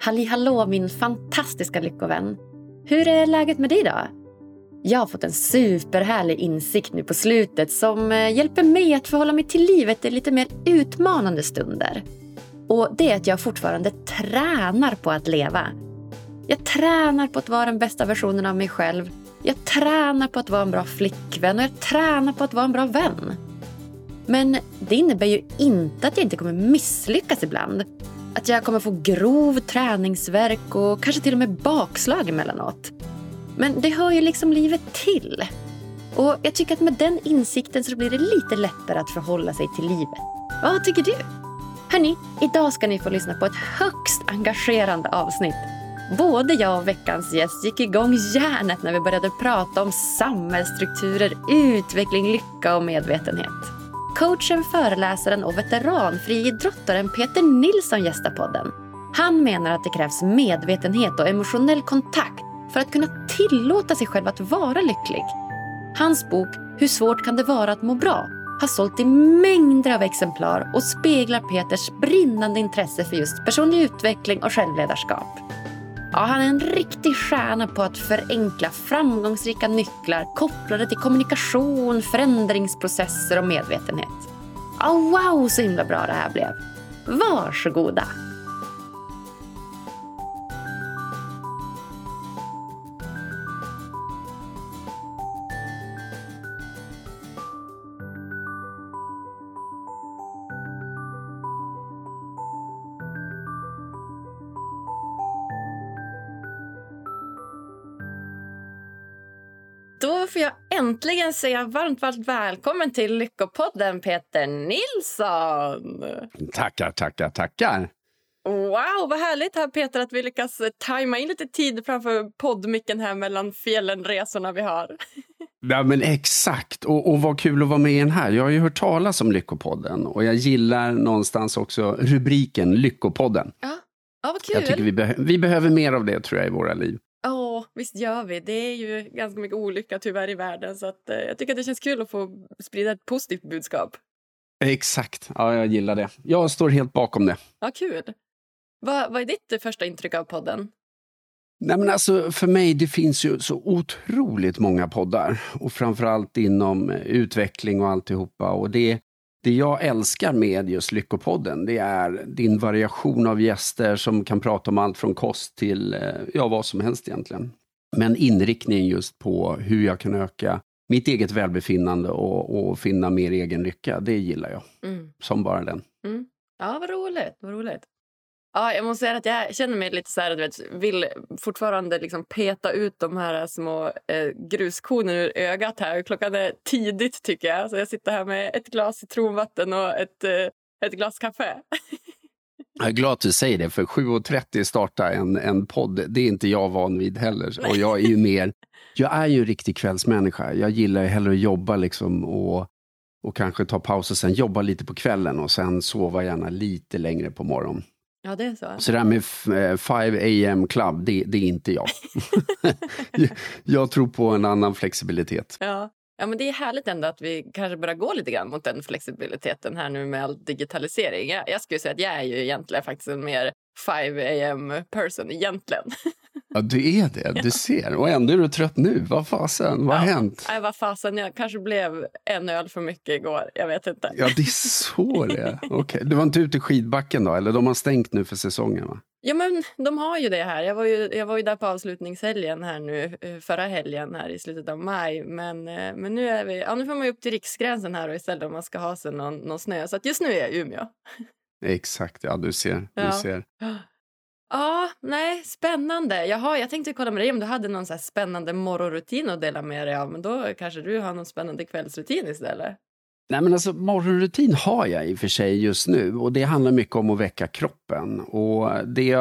Halli hallå min fantastiska lyckovän. Hur är läget med dig då? Jag har fått en superhärlig insikt nu på slutet som eh, hjälper mig att förhålla mig till livet i lite mer utmanande stunder. Och det är att jag fortfarande tränar på att leva. Jag tränar på att vara den bästa versionen av mig själv. Jag tränar på att vara en bra flickvän och jag tränar på att vara en bra vän. Men det innebär ju inte att jag inte kommer misslyckas ibland. Att jag kommer få grov träningsverk och kanske till och med bakslag emellanåt. Men det hör ju liksom livet till. Och jag tycker att med den insikten så blir det lite lättare att förhålla sig till livet. Vad tycker du? Hörni, idag ska ni få lyssna på ett högst engagerande avsnitt. Både jag och veckans gäst gick igång järnet när vi började prata om samhällsstrukturer, utveckling, lycka och medvetenhet. Coachen, föreläsaren och veteranfriidrottaren Peter Nilsson gästar podden. Han menar att det krävs medvetenhet och emotionell kontakt för att kunna tillåta sig själv att vara lycklig. Hans bok Hur svårt kan det vara att må bra har sålt i mängder av exemplar och speglar Peters brinnande intresse för just personlig utveckling och självledarskap. Ja, han är en riktig stjärna på att förenkla framgångsrika nycklar kopplade till kommunikation, förändringsprocesser och medvetenhet. Oh, wow, så himla bra det här blev. Varsågoda! Då får jag äntligen säga varmt, varmt välkommen till Lyckopodden, Peter Nilsson. Tackar, tackar, tackar. Wow, vad härligt här Peter att vi lyckas tajma in lite tid framför poddmicken här mellan fjällenresorna vi har. Ja, men exakt. Och, och vad kul att vara med i den här. Jag har ju hört talas om Lyckopodden och jag gillar någonstans också rubriken Lyckopodden. Ja, ja vad kul. Jag tycker vi, be vi behöver mer av det tror jag i våra liv. Visst gör vi. Det är ju ganska mycket olycka tyvärr i världen så att, eh, jag tycker att det känns kul att få sprida ett positivt budskap. Exakt. Ja, jag gillar det. Jag står helt bakom det. Ja, kul. Vad, vad är ditt första intryck av podden? Nej, men alltså, för mig det finns ju så otroligt många poddar och framförallt inom eh, utveckling och alltihopa. Och det, det jag älskar med just Lyckopodden det är din variation av gäster som kan prata om allt från kost till eh, ja, vad som helst egentligen. Men inriktningen just på hur jag kan öka mitt eget välbefinnande och, och finna mer egen lycka, det gillar jag. Mm. Som bara den. Mm. Ja, vad roligt. Vad roligt. Ja, jag måste säga att jag känner mig lite så här, du vet, vill fortfarande liksom peta ut de här små eh, gruskornen ur ögat här. Klockan är tidigt tycker jag. Så jag sitter här med ett glas citronvatten och ett, eh, ett glas kaffe. Jag är glad att du säger det, för 7.30 starta en, en podd, det är inte jag van vid heller. Och jag är ju mer, jag är ju en riktig kvällsmänniska. Jag gillar ju hellre att jobba liksom och, och kanske ta paus och sen jobba lite på kvällen och sen sova gärna lite längre på morgonen. Ja, det är så. Så det här med 5 AM club, det, det, är inte jag. jag tror på en annan flexibilitet. Ja. Ja, men det är härligt ändå att vi kanske börjar gå lite grann mot den flexibiliteten här nu med all digitalisering. Jag, jag skulle säga att jag är ju egentligen faktiskt en mer 5 am person egentligen. Ja, du är det. Du ser. Och ändå är du trött nu. Vad fasen? Vad har ja. hänt? Nej, vad fasen. Jag kanske blev en öl för mycket igår. Jag vet inte. Ja, det är så det är. Okay. Du var inte ute i skidbacken då? Eller de har stängt nu för säsongen? Va? Ja, men de har ju det här. Jag var ju, jag var ju där på avslutningshelgen här nu, eh, förra helgen här i slutet av maj. Men, eh, men nu, är vi, ja, nu får man upp till riksgränsen här och istället om man ska ha sig någon, någon snö. Så just nu är jag i Umeå. Exakt, ja du ser. Du ja. ser. Ja, nej, spännande. Jaha, jag tänkte kolla med dig om du hade någon så spännande morgonrutin att dela med dig av. Men då kanske du har någon spännande kvällsrutin istället. Nej, men alltså, morgonrutin har jag i och för sig just nu och det handlar mycket om att väcka kroppen. Och det,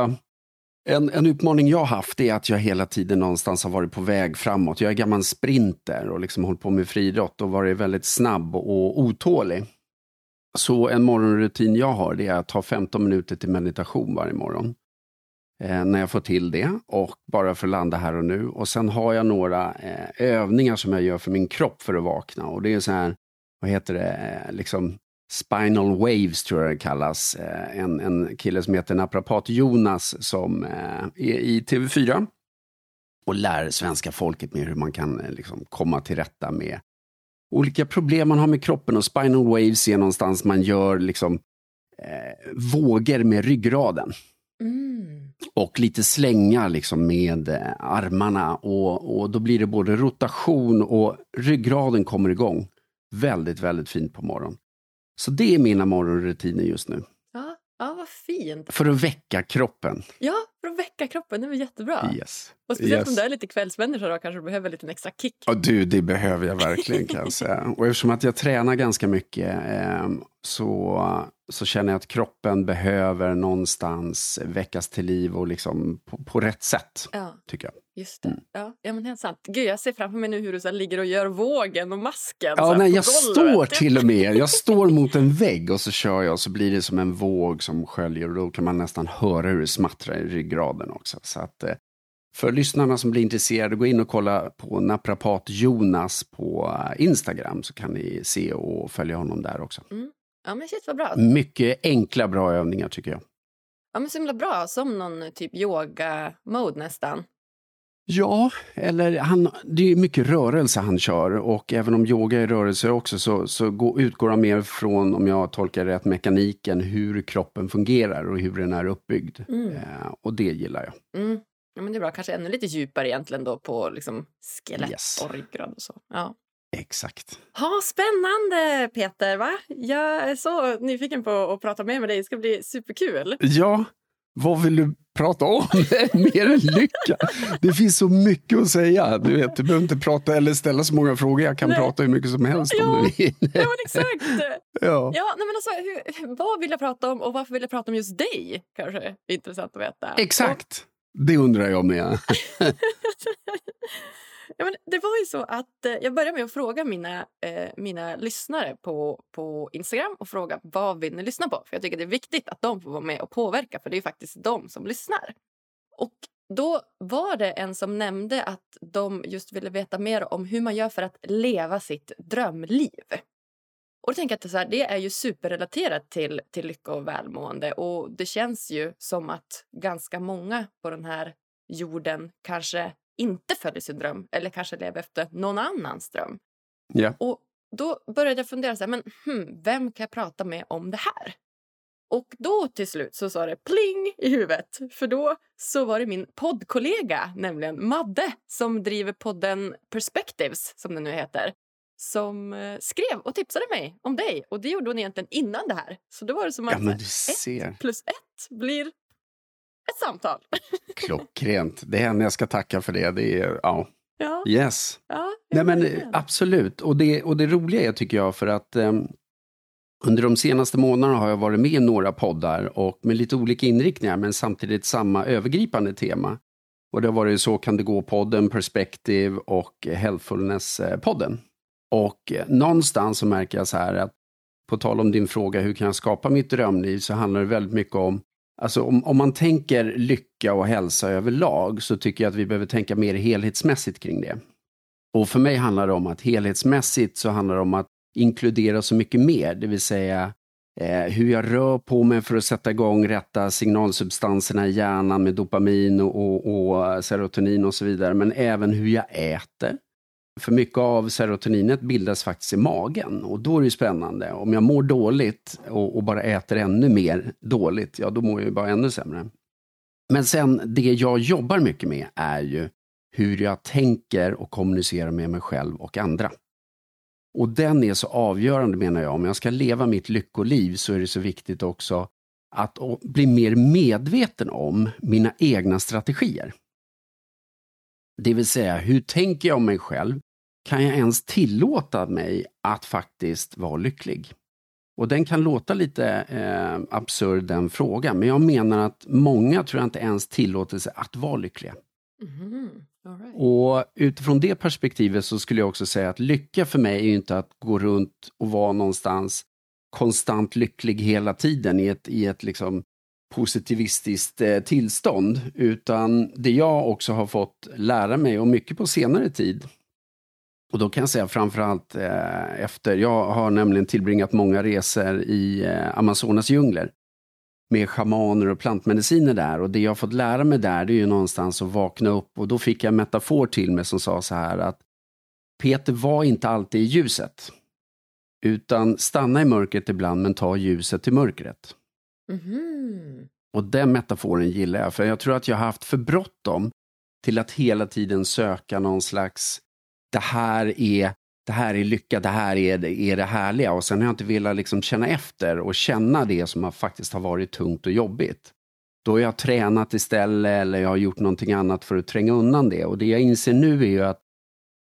en, en utmaning jag har haft är att jag hela tiden någonstans har varit på väg framåt. Jag är gammal sprinter och liksom hållit på med friidrott och varit väldigt snabb och otålig. Så en morgonrutin jag har det är att ta 15 minuter till meditation varje morgon eh, när jag får till det och bara för att landa här och nu. Och sen har jag några eh, övningar som jag gör för min kropp för att vakna och det är så här, vad heter det, eh, liksom Spinal Waves tror jag det kallas. Eh, en, en kille som heter naprapat Jonas som eh, är i TV4 och lär svenska folket mer hur man kan liksom, komma till rätta med olika problem man har med kroppen och spinal waves är någonstans man gör liksom eh, vågor med ryggraden. Mm. Och lite slängar liksom med eh, armarna och, och då blir det både rotation och ryggraden kommer igång. Väldigt, väldigt fint på morgonen. Så det är mina morgonrutiner just nu. Ja, ja, vad fint. För att väcka kroppen. Ja, för att väcka kroppen. Det var jättebra. Yes. Och speciellt Yes. om du är lite kvällsmänniska då kanske du behöver lite en extra kick. Ja, du, det behöver jag verkligen kan jag säga. Och eftersom att jag tränar ganska mycket eh, så, så känner jag att kroppen behöver någonstans väckas till liv och liksom på, på rätt sätt, Ja, tycker jag. Just det. Mm. Ja, ja, men helt sant. Gud, jag ser framför mig nu hur du så ligger och gör vågen och masken. Ja, nej, jag golvet. står till och med, jag står mot en vägg och så kör jag och så blir det som en våg som sköljer och då kan man nästan höra hur det smattrar i ryggraden också. Så att, eh, för lyssnarna som blir intresserade, gå in och kolla på naprapat Jonas på eh, Instagram så kan ni se och följa honom där också. Ja, men shit vad bra. Mycket enkla, bra övningar tycker jag. Ja, men så himla bra. Som någon typ yoga-mode nästan. Ja, eller han, det är mycket rörelse han kör och även om yoga är rörelse också så, så gå, utgår han mer från, om jag tolkar rätt, mekaniken, hur kroppen fungerar och hur den är uppbyggd. Mm. Eh, och det gillar jag. Mm. Ja, men det är bra. Kanske ännu lite djupare egentligen då på liksom skelett Yes. och ryggrad och så. Ja. Exakt. Ha, spännande Peter! Va? Jag är så nyfiken på att prata med med dig. Det ska bli superkul. Ja, vad vill du prata om? mer än lycka. Det finns så mycket att säga. Du, vet, du behöver inte prata eller ställa så många frågor. Jag kan Nej. prata hur mycket som helst om Ja. du vill. Ja, men exakt! Ja. Ja, nej, men alltså, hur, vad vill jag prata om och varför vill jag prata om just dig? Kanske är intressant att veta. Exakt. Det undrar jag med. Ja, men det var ju så att eh, jag började med att fråga mina, eh, mina lyssnare på, på Instagram och fråga vad vill ni lyssna på? För jag tycker det är viktigt att de får vara med och påverka för det är ju faktiskt de som lyssnar. Och då var det en som nämnde att de just ville veta mer om hur man gör för att leva sitt drömliv. Och då tänker jag att det, så här, det är ju superrelaterat till, till lycka och välmående och det känns ju som att ganska många på den här jorden kanske inte följer sin dröm eller kanske lever efter någon annans dröm. Ja. Och då började jag fundera så här, men hmm, vem kan jag prata med om det här? Och då till slut så sa det pling i huvudet. För då så var det min poddkollega, nämligen Madde, som driver podden Perspectives, som den nu heter, som eh, skrev och tipsade mig om dig. Och det gjorde hon egentligen innan det här. Så då var det som att Ja, ett plus ett blir ett samtal. Klockrent. Det är henne jag ska tacka för det. det är, ja. Ja, Yes. ja, Nej, men, verkligen. absolut. Och det, och det roliga är, tycker jag, för att ehm, under de senaste månaderna har jag varit med i några poddar och med lite olika inriktningar men samtidigt samma övergripande tema. Och det har varit Så kan det gå-podden, Perspective och Healthfulness-podden. Och eh, någonstans så märker jag så här att på tal om din fråga hur kan jag skapa mitt drömliv så handlar det väldigt mycket om Alltså om, om man tänker lycka och hälsa överlag så tycker jag att vi behöver tänka mer helhetsmässigt kring det. Och för mig handlar det om att helhetsmässigt så handlar det om att inkludera så mycket mer, det vill säga eh, hur jag rör på mig för att sätta igång rätta signalsubstanserna i hjärnan med dopamin och, och, och serotonin och så vidare, men även hur jag äter. För mycket av serotoninet bildas faktiskt i magen och då är det ju spännande. Om jag mår dåligt och, och bara äter ännu mer dåligt, ja då mår jag ju bara ännu sämre. Men sen det jag jobbar mycket med är ju hur jag tänker och kommunicerar med mig själv och andra. Och den är så avgörande menar jag. Om jag ska leva mitt lyckoliv så är det så viktigt också att bli mer medveten om mina egna strategier. Det vill säga, hur tänker jag om mig själv? Kan jag ens tillåta mig att faktiskt vara lycklig? Och den kan låta lite eh, absurd den frågan, men jag menar att många tror jag inte ens tillåter sig att vara lyckliga. All right. Och utifrån det perspektivet så skulle jag också säga att lycka för mig är ju inte att gå runt och vara någonstans konstant lycklig hela tiden i ett, i ett liksom positivistiskt eh, tillstånd. Utan det jag också har fått lära mig, och mycket på senare tid, Och då kan jag säga framförallt eh, efter, jag har nämligen tillbringat många resor i eh, Amazonas djungler med schamaner och plantmediciner där. Och det jag fått lära mig där, det är ju någonstans att vakna upp. Och då fick jag en metafor till mig som sa så här att Peter var inte alltid i ljuset. Utan stanna i mörkret ibland, men ta ljuset till mörkret. Mhm. Och den metaforen gillar jag, för jag tror att jag har haft för bråttom till att hela tiden söka någon slags, det här är, det här är lycka, det här är, är det härliga. Och sen har jag inte velat liksom känna efter och känna det som har faktiskt har varit tungt och jobbigt. Då har jag tränat istället eller jag har gjort någonting annat för att tränga undan det. Och det jag inser nu är ju att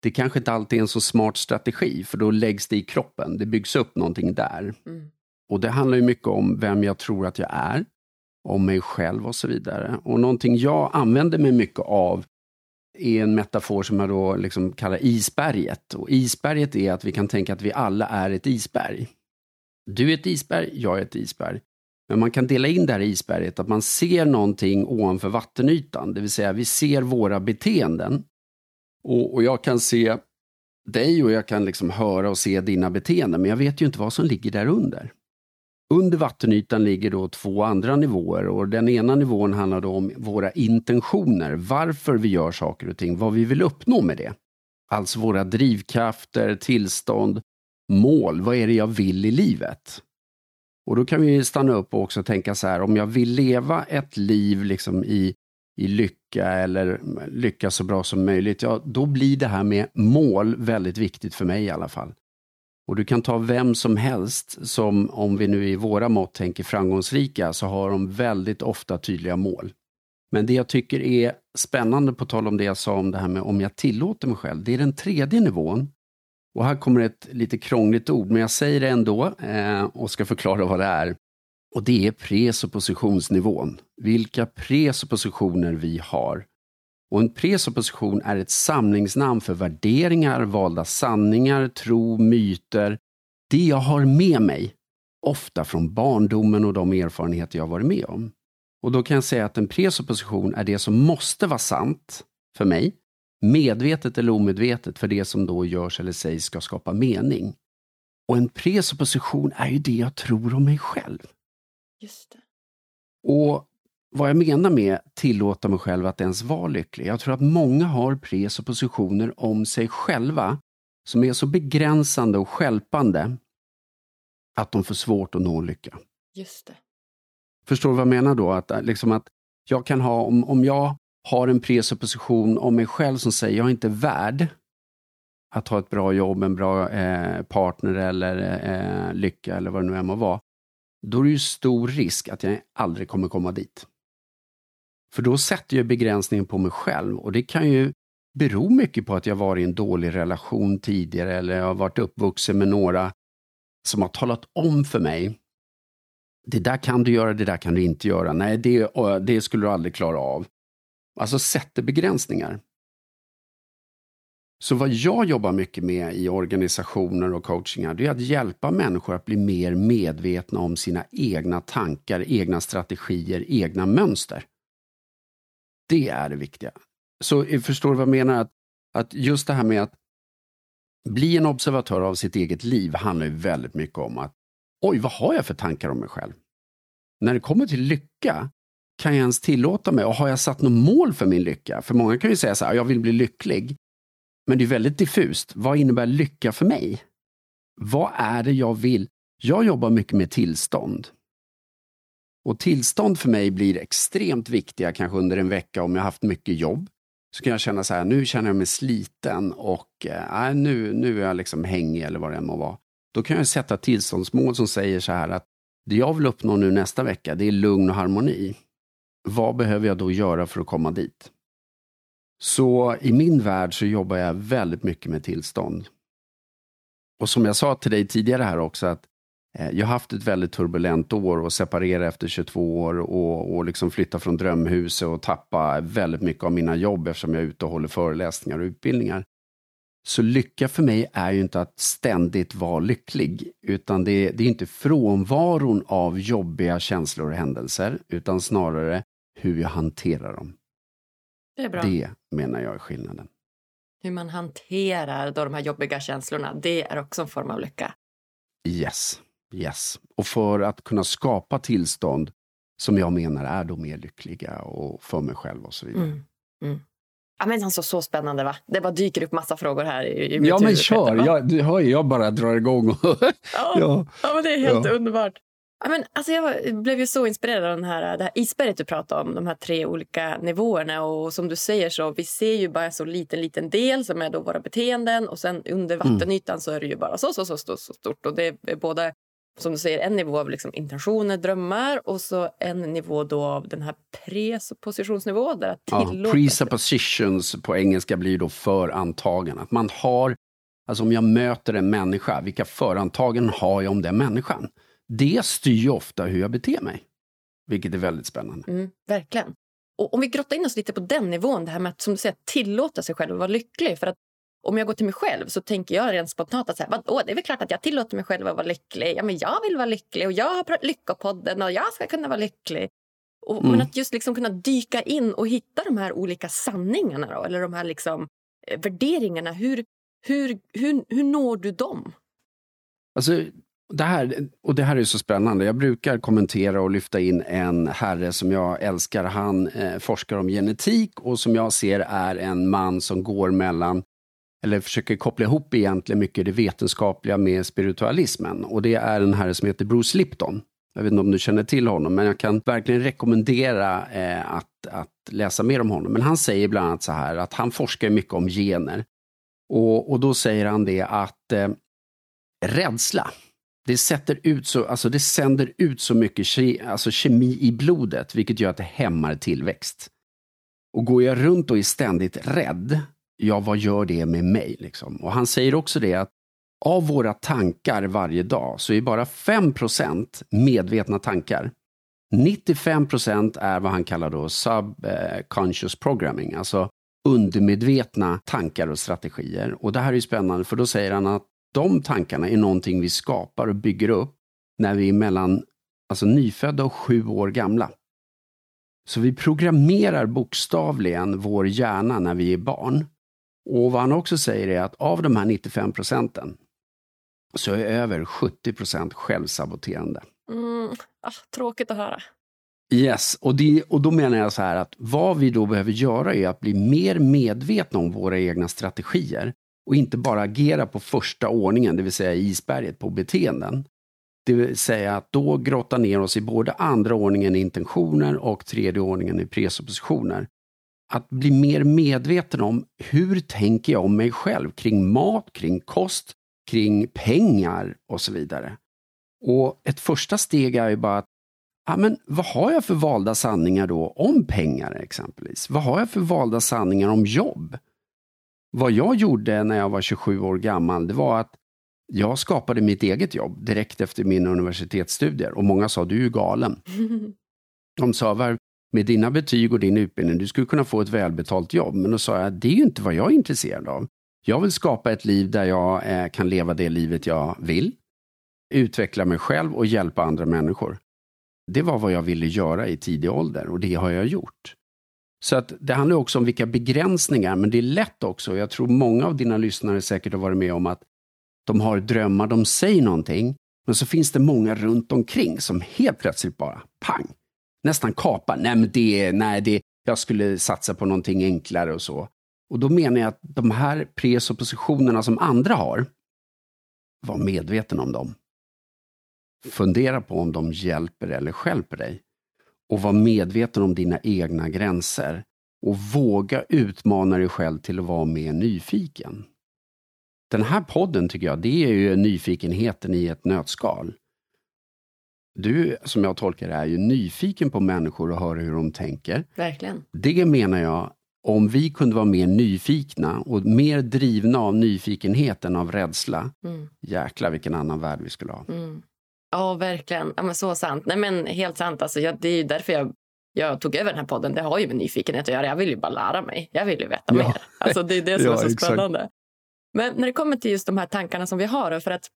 det kanske inte alltid är en så smart strategi, för då läggs det i kroppen. Det byggs upp någonting där. Mm. Och det handlar ju mycket om vem jag tror att jag är, om mig själv och så vidare. Och någonting jag använder mig mycket av är en metafor som jag då liksom kallar isberget. Och isberget är att vi kan tänka att vi alla är ett isberg. Du är ett isberg, jag är ett isberg. Men man kan dela in det här isberget att man ser någonting ovanför vattenytan, det vill säga vi ser våra beteenden. Och, och jag kan se dig och jag kan liksom höra och se dina beteenden, men jag vet ju inte vad som ligger där under. Under vattenytan ligger då två andra nivåer och den ena nivån handlar då om våra intentioner, varför vi gör saker och ting, vad vi vill uppnå med det. Alltså våra drivkrafter, tillstånd, mål, vad är det jag vill i livet? Och då kan vi stanna upp och också tänka så här, om jag vill leva ett liv liksom i, i lycka eller lycka så bra som möjligt, ja, då blir det här med mål väldigt viktigt för mig i alla fall. Och du kan ta vem som helst som, om vi nu i våra mått tänker framgångsrika, så har de väldigt ofta tydliga mål. Men det jag tycker är spännande, på tal om det jag sa om det här med om jag tillåter mig själv, det är den tredje nivån. Och här kommer ett lite krångligt ord, men jag säger det ändå eh, och ska förklara vad det är. Och det är presuppositionsnivån. Vilka presuppositioner vi har. Och en presupposition är ett samlingsnamn för värderingar, valda sanningar, tro, myter. Det jag har med mig, ofta från barndomen och de erfarenheter jag varit med om. Och då kan jag säga att en presupposition är det som måste vara sant för mig, medvetet eller omedvetet för det som då görs eller sägs ska skapa mening. Och en presupposition är ju det jag tror om mig själv. Just det. Och vad jag menar med tillåta mig själv att ens vara lycklig. Jag tror att många har presuppositioner om sig själva som är så begränsande och skälpande att de får svårt att nå lycka. Just det. Förstår du vad jag menar då? Att, liksom att jag kan ha, om, om jag har en presupposition om mig själv som säger jag är inte värd att ha ett bra jobb, en bra eh, partner eller eh, lycka eller vad det nu än må vara. Då är det ju stor risk att jag aldrig kommer komma dit. För då sätter jag begränsningen på mig själv och det kan ju bero mycket på att jag varit i en dålig relation tidigare eller jag har varit uppvuxen med några som har talat om för mig det där kan du göra, det där kan du inte göra. Nej, det, det skulle du aldrig klara av. Alltså sätter begränsningar. Så vad jag jobbar mycket med i organisationer och coachingar, det är att hjälpa människor att bli mer medvetna om sina egna tankar, egna strategier, egna mönster. Det är det viktiga. Så eh, förstår du vad jag menar? Att, att just det här med att bli en observatör av sitt eget liv handlar ju väldigt mycket om att oj, vad har jag för tankar om mig själv? När det kommer till lycka, kan jag ens tillåta mig och har jag satt något mål för min lycka? För många kan ju säga så här, jag vill bli lycklig. Men det är väldigt diffust. Vad innebär lycka för mig? Vad är det jag vill? Jag jobbar mycket med tillstånd. Och tillstånd för mig blir extremt viktiga kanske under en vecka om jag haft mycket jobb. Så kan jag känna så här, nu känner jag mig sliten och eh, nu, nu är jag liksom hängig eller vad det än må vara. Då kan jag sätta tillståndsmål som säger så här att det jag vill uppnå nu nästa vecka, det är lugn och harmoni. Vad behöver jag då göra för att komma dit? Så i min värld så jobbar jag väldigt mycket med tillstånd. Och som jag sa till dig tidigare här också, att jag har haft ett väldigt turbulent år och separera efter 22 år och, och liksom flytta från drömhuset och tappa väldigt mycket av mina jobb eftersom jag är ute och håller föreläsningar och utbildningar. Så lycka för mig är ju inte att ständigt vara lycklig, utan det, det är inte frånvaron av jobbiga känslor och händelser, utan snarare hur jag hanterar dem. Det är bra. Det menar jag är skillnaden. hur man hanterar då de här jobbiga känslorna, det är också en form av lycka. Yes, yes. Och för att kunna skapa tillstånd som jag menar är då mer lyckliga och för mig själv och så vidare. Mm. Mm. Ja, men alltså, så spännande va? Det bara dyker upp massa frågor här i, i mitt Ja men kör, jag, du hör ju, jag bara drar igång. Och ja, ja. ja, men det är helt ja. underbart. Ja, men, alltså, jag blev ju så inspirerad av den här, det här isberget du pratade om, de här tre olika nivåerna. Och som du säger så vi ser ju bara en så liten, liten del som är då våra beteenden och sen under mm. vattenytan mm. så är det ju bara så, så, så, så, så stort. Och det är både som du säger, en nivå av liksom intentioner, drömmar och så en nivå då av den här presuppositionsnivå. Där ja, presuppositions på engelska blir då förantagan. Att man har, alltså om jag möter en människa, vilka förantagen har jag om den människan? Det styr ofta hur jag beter mig. Vilket är väldigt spännande. Mm, verkligen. Och om vi grottar in oss lite på den nivån, det här med att som du säger, tillåta sig själv att vara lycklig. För att om jag går till mig själv så tänker jag rent spontant att så här, vadå, det är väl klart att jag tillåter mig själv att vara lycklig. Ja, men jag vill vara lycklig och jag har Lyckopodden och jag ska kunna vara lycklig. Och, mm. Men att just liksom kunna dyka in och hitta de här olika sanningarna då, eller de här liksom, eh, värderingarna. Hur, hur, hur, hur når du dem? Alltså, det här, och det här är så spännande. Jag brukar kommentera och lyfta in en herre som jag älskar. Han eh, forskar om genetik och som jag ser är en man som går mellan eller försöker koppla ihop egentligen mycket det vetenskapliga med spiritualismen. Och det är en herre som heter Bruce Lipton. Jag vet inte om du känner till honom, men jag kan verkligen rekommendera eh, att, att läsa mer om honom. Men han säger bland annat så här att han forskar mycket om gener. Och, och då säger han det att eh, rädsla, det, sätter ut så, alltså det sänder ut så mycket ke, alltså kemi i blodet, vilket gör att det hämmar tillväxt. Och går jag runt och är ständigt rädd, ja, vad gör det med mig? Liksom? Och han säger också det att av våra tankar varje dag så är bara 5% medvetna tankar. 95% är vad han kallar då subconscious programming, alltså undermedvetna tankar och strategier. Och det här är spännande för då säger han att de tankarna är någonting vi skapar och bygger upp när vi är mellan alltså nyfödda och sju år gamla. Så vi programmerar bokstavligen vår hjärna när vi är barn. Och vad han också säger är att av de här 95 procenten så är över 70 procent självsaboterande. Mm, ah, tråkigt att höra. Yes, och, det, och då menar jag så här att vad vi då behöver göra är att bli mer medvetna om våra egna strategier och inte bara agera på första ordningen, det vill säga isberget på beteenden. Det vill säga att då grotta ner oss i både andra ordningen i intentioner och tredje ordningen i presuppositioner att bli mer medveten om hur tänker jag om mig själv kring mat, kring kost, kring pengar och så vidare. Och ett första steg är ju bara att ja, men vad har jag för valda sanningar då om pengar exempelvis? Vad har jag för valda sanningar om jobb? Vad jag gjorde när jag var 27 år gammal, det var att jag skapade mitt eget jobb direkt efter mina universitetsstudier och många sa du är galen. De sa med dina betyg och din utbildning, du skulle kunna få ett välbetalt jobb. Men då sa jag, det är ju inte vad jag är intresserad av. Jag vill skapa ett liv där jag eh, kan leva det livet jag vill, utveckla mig själv och hjälpa andra människor. Det var vad jag ville göra i tidig ålder och det har jag gjort. Så att det handlar också om vilka begränsningar, men det är lätt också. Jag tror många av dina lyssnare säkert har varit med om att de har drömmar, de säger någonting, men så finns det många runt omkring som helt plötsligt bara pang, nästan kapa. Nej, men det, nej, det, jag skulle satsa på någonting enklare och så. Och då menar jag att de här presuppositionerna som andra har, var medveten om dem. Fundera på om de hjälper eller skälper dig. Och var medveten om dina egna gränser. Och våga utmana dig själv till att vara mer nyfiken. Den här podden tycker jag, det är ju nyfikenheten i ett nötskal. Du, som jag tolkar det, är ju nyfiken på människor och höra hur de tänker. Verkligen. Det menar jag, om vi kunde vara mer nyfikna och mer drivna av nyfikenhet än av rädsla, mm. jäklar vilken annan värld vi skulle ha. Mm. Ja, verkligen. Ja, men så sant. Nej, men helt sant. Alltså, jag, det är ju därför jag, jag tog över den här podden. Det har ju med nyfikenhet att göra. Jag vill ju bara lära mig. Jag vill ju veta ja. mer. Alltså, det är det som ja, är så exakt. spännande. Men när det kommer till just de här tankarna som vi har, för att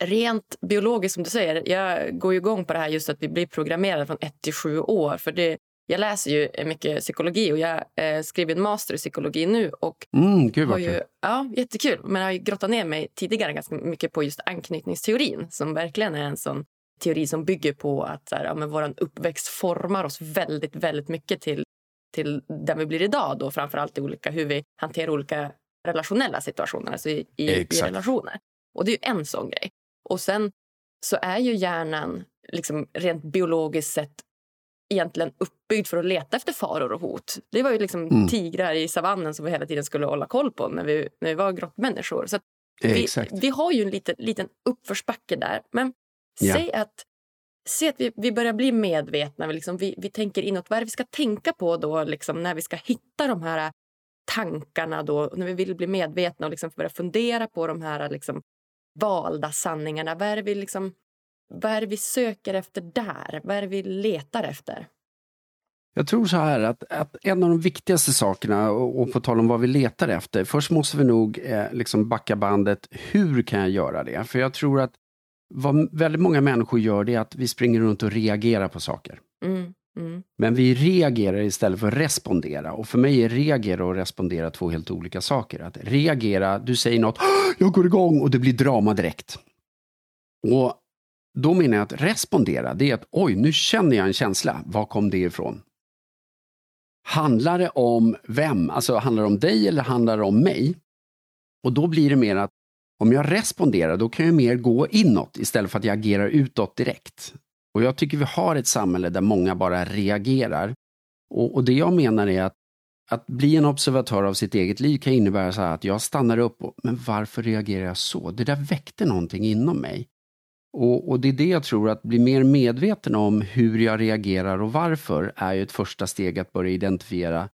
rent biologiskt som du säger, jag går igång på det här just att vi blir programmerade från 1 till 7 år. För det, jag läser ju mycket psykologi och jag eh, skriver en master i psykologi nu. Och mm, gud vad ju, kul. ja, jättekul. Men jag har ju grottat ner mig tidigare ganska mycket på just anknytningsteorin som verkligen är en sån teori som bygger på att så här, ja, men vår uppväxt formar oss väldigt, väldigt mycket till, till den vi blir idag. Då, framförallt i olika, hur vi hanterar olika relationella situationer, alltså i, i, i relationer. Och det är ju en sån grej. Och sen så är ju hjärnan liksom rent biologiskt sett egentligen uppbyggd för att leta efter faror och hot. Det var ju liksom Mm. tigrar i savannen som vi hela tiden skulle hålla koll på när vi, när vi var grottmänniskor. Så vi, vi har ju en liten, liten uppförsbacke där. Men Ja. säg att, säg att vi, vi börjar bli medvetna. Vi, liksom, vi, vi tänker inåt. Vad är det vi ska tänka på då liksom, när vi ska hitta de här tankarna? Då, när vi vill bli medvetna och liksom börja fundera på de här liksom, valda sanningarna. Vad är, vi liksom, vad är det vi söker efter där? Vad är det vi letar efter? Jag tror så här att, att en av de viktigaste sakerna, och, och på tal om vad vi letar efter, först måste vi nog eh, liksom backa bandet. Hur kan jag göra det? För jag tror att vad väldigt många människor gör det är att vi springer runt och reagerar på saker. Mm, mm, Men vi reagerar istället för att respondera. Och för mig är reagera och respondera två helt olika saker. Att reagera, du säger något, jag går igång och det blir drama direkt. Och då menar jag att respondera, det är att oj, nu känner jag en känsla. Var kom det ifrån? Handlar det om vem? Alltså handlar det om dig eller handlar det om mig? Och då blir det mer att om jag responderar, då kan jag mer gå inåt istället för att jag agerar utåt direkt. Och jag tycker vi har ett samhälle där många bara reagerar. Och, och det jag menar är att att bli en observatör av sitt eget liv kan innebära så här att jag stannar upp och, men varför reagerar jag så? Det där väckte någonting inom mig. Och, och det är det jag tror, att bli mer medveten om hur jag reagerar och varför är ju ett första steg att börja identifiera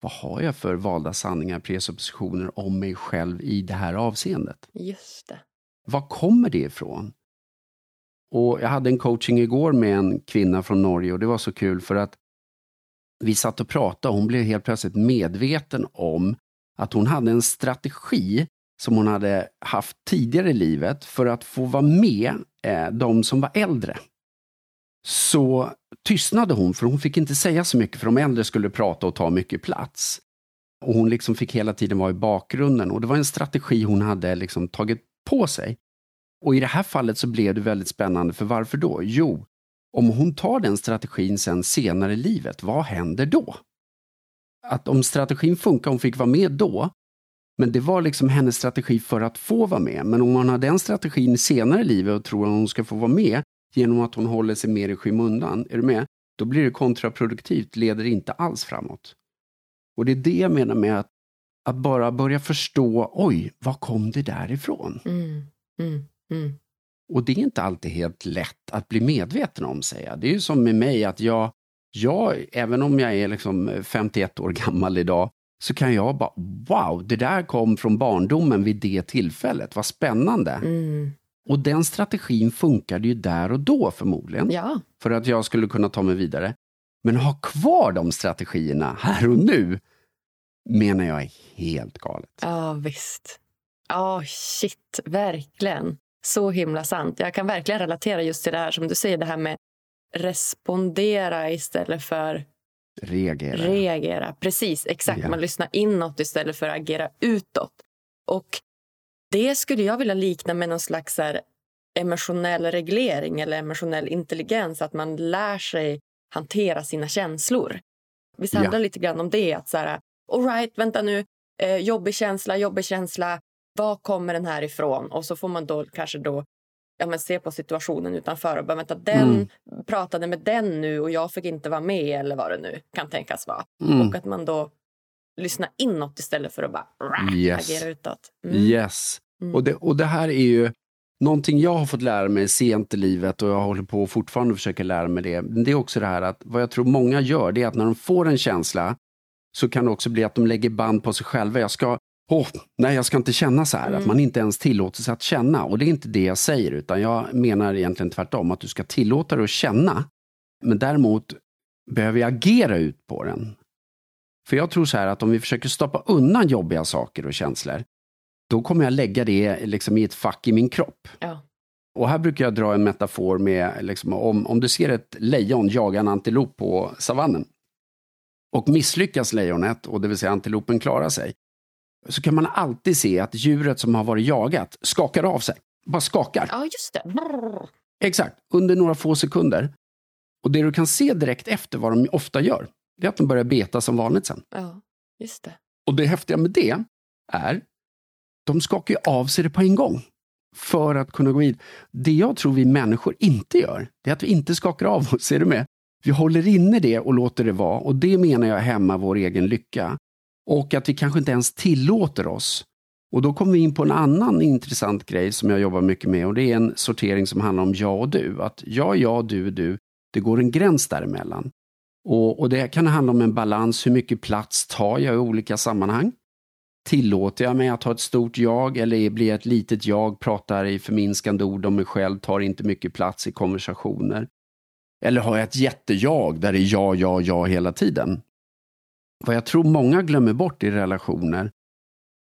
vad har jag för valda sanningar, presuppositioner om mig själv i det här avseendet? just det. Var kommer det ifrån? Och jag hade en coaching igår med en kvinna från Norge och det var så kul för att vi satt och pratade och hon blev helt plötsligt medveten om att hon hade en strategi som hon hade haft tidigare i livet för att få vara med eh, de som var äldre. Så tystnade hon för hon fick inte säga så mycket för de äldre skulle prata och ta mycket plats. Och hon liksom fick hela tiden vara i bakgrunden och det var en strategi hon hade liksom tagit på sig. Och i det här fallet så blev det väldigt spännande, för varför då? Jo, om hon tar den strategin sen senare i livet, vad händer då? Att om strategin funkar, hon fick vara med då, men det var liksom hennes strategi för att få vara med. Men om man har den strategin senare i livet och tror att hon ska få vara med genom att hon håller sig mer i skymundan, är du med? Då blir det kontraproduktivt, leder inte alls framåt. Och det är det jag menar med att, att bara börja förstå, oj, var kom det där ifrån? Mm, mm, mm. Och det är inte alltid helt lätt att bli medveten om, säger jag. Det är ju som med mig, att jag, jag även om jag är liksom 51 år gammal idag, så kan jag bara, wow, det där kom från barndomen vid det tillfället, vad spännande. Mm. Och den strategin funkade ju där och då förmodligen, Ja, för att jag skulle kunna ta mig vidare. Men ha kvar de strategierna här och nu, menar jag är helt galet. ja visst. Ja, shit, verkligen. Så himla sant. Jag kan verkligen relatera just till det här som du säger, det här med respondera istället för Reagera. reagera. Precis, exakt. Ja. Man lyssnar inåt istället för att agera utåt. Och det skulle jag vilja likna med någon slags här emotionell reglering eller emotionell intelligens. Att man lär sig hantera sina känslor. Ja. handlar det lite grann om det? Att så här, all right, vänta nu, eh, jobbig känsla, jobbig känsla. Var kommer den här ifrån? Och så får man då kanske då ja, men se på situationen utanför och bara vänta, den Mm. pratade med den nu och jag fick inte vara med eller vad det nu kan tänkas vara. Mm. Och att man då lyssnar inåt istället för att bara rah, Yes. agera utåt. Mm. Yes. Mm. Och, det, och det här är ju någonting jag har fått lära mig sent i livet och jag håller på och fortfarande försöker lära mig det. Det är också det här att vad jag tror många gör, det är att när de får en känsla så kan det också bli att de lägger band på sig själva. Jag ska, åh, nej jag ska inte känna så här. Mm. Att man inte ens tillåter sig att känna. Och det är inte det jag säger, utan jag menar egentligen tvärtom. Att du ska tillåta dig att känna. Men däremot behöver jag agera ut på den. För jag tror så här att om vi försöker stoppa undan jobbiga saker och känslor, då kommer jag lägga det liksom i ett fack i min kropp. Ja. Och här brukar jag dra en metafor med, liksom, om, om du ser ett lejon jaga en antilop på savannen, Och misslyckas lejonet, och det vill säga antilopen klarar sig, så kan man alltid se att djuret som har varit jagat skakar av sig. Bara skakar. Ja, just det. Brrr. Exakt, under några få sekunder. Och det du kan se direkt efter vad de ofta gör, det är att de börjar beta som vanligt sen. Ja, just det. Och det häftiga med det är, de skakar ju av sig det på en gång. För att kunna gå vid. Det jag tror vi människor inte gör, det är att vi inte skakar av oss, ser du med? Vi håller inne det och låter det vara och det menar jag hämmar vår egen lycka. Och att vi kanske inte ens tillåter oss. Och då kommer vi in på en annan intressant grej som jag jobbar mycket med och det är en sortering som handlar om jag och du. Att jag är jag, du är du. Det går en gräns däremellan. Och, och det kan handla om en balans, hur mycket plats tar jag i olika sammanhang? Tillåter jag mig att ha ett stort jag eller blir jag ett litet jag, pratar i förminskande ord om mig själv, tar inte mycket plats i konversationer? Eller har jag ett jättejag där det är jag, jag, jag hela tiden? Vad jag tror många glömmer bort i relationer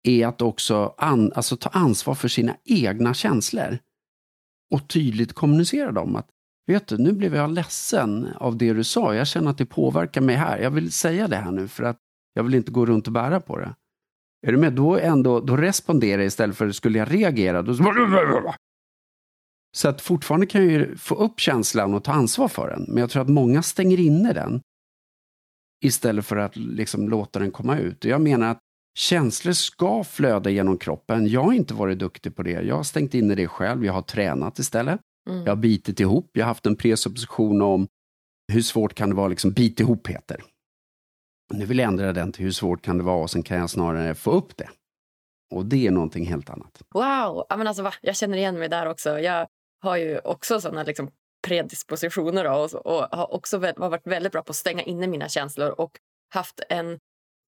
är att också an, alltså ta ansvar för sina egna känslor och tydligt kommunicera dem. Att, vet du, nu blev jag ledsen av det du sa. Jag känner att det påverkar mig här. Jag vill säga det här nu för att jag vill inte gå runt och bära på det. Är du med? Då, ändå, då responderar jag istället för skulle jag reagera. Då... Så att fortfarande kan jag ju få upp känslan och ta ansvar för den. Men jag tror att många stänger inne den istället för att liksom låta den komma ut. Och jag menar att känslor ska flöda genom kroppen. Jag har inte varit duktig på det. Jag har stängt inne det själv. Jag har tränat istället. Mm. Jag har bitit ihop. Jag har haft en presupposition om hur svårt kan det vara, liksom bit ihop heter. Nu vill jag ändra den till hur svårt kan det vara och sen kan jag snarare få upp det. Och det är någonting helt annat. Wow! Ja, men alltså, va? Jag känner igen mig där också. Jag har ju också såna liksom predispositioner och, och har också har varit väldigt bra på att stänga inne mina känslor och haft en,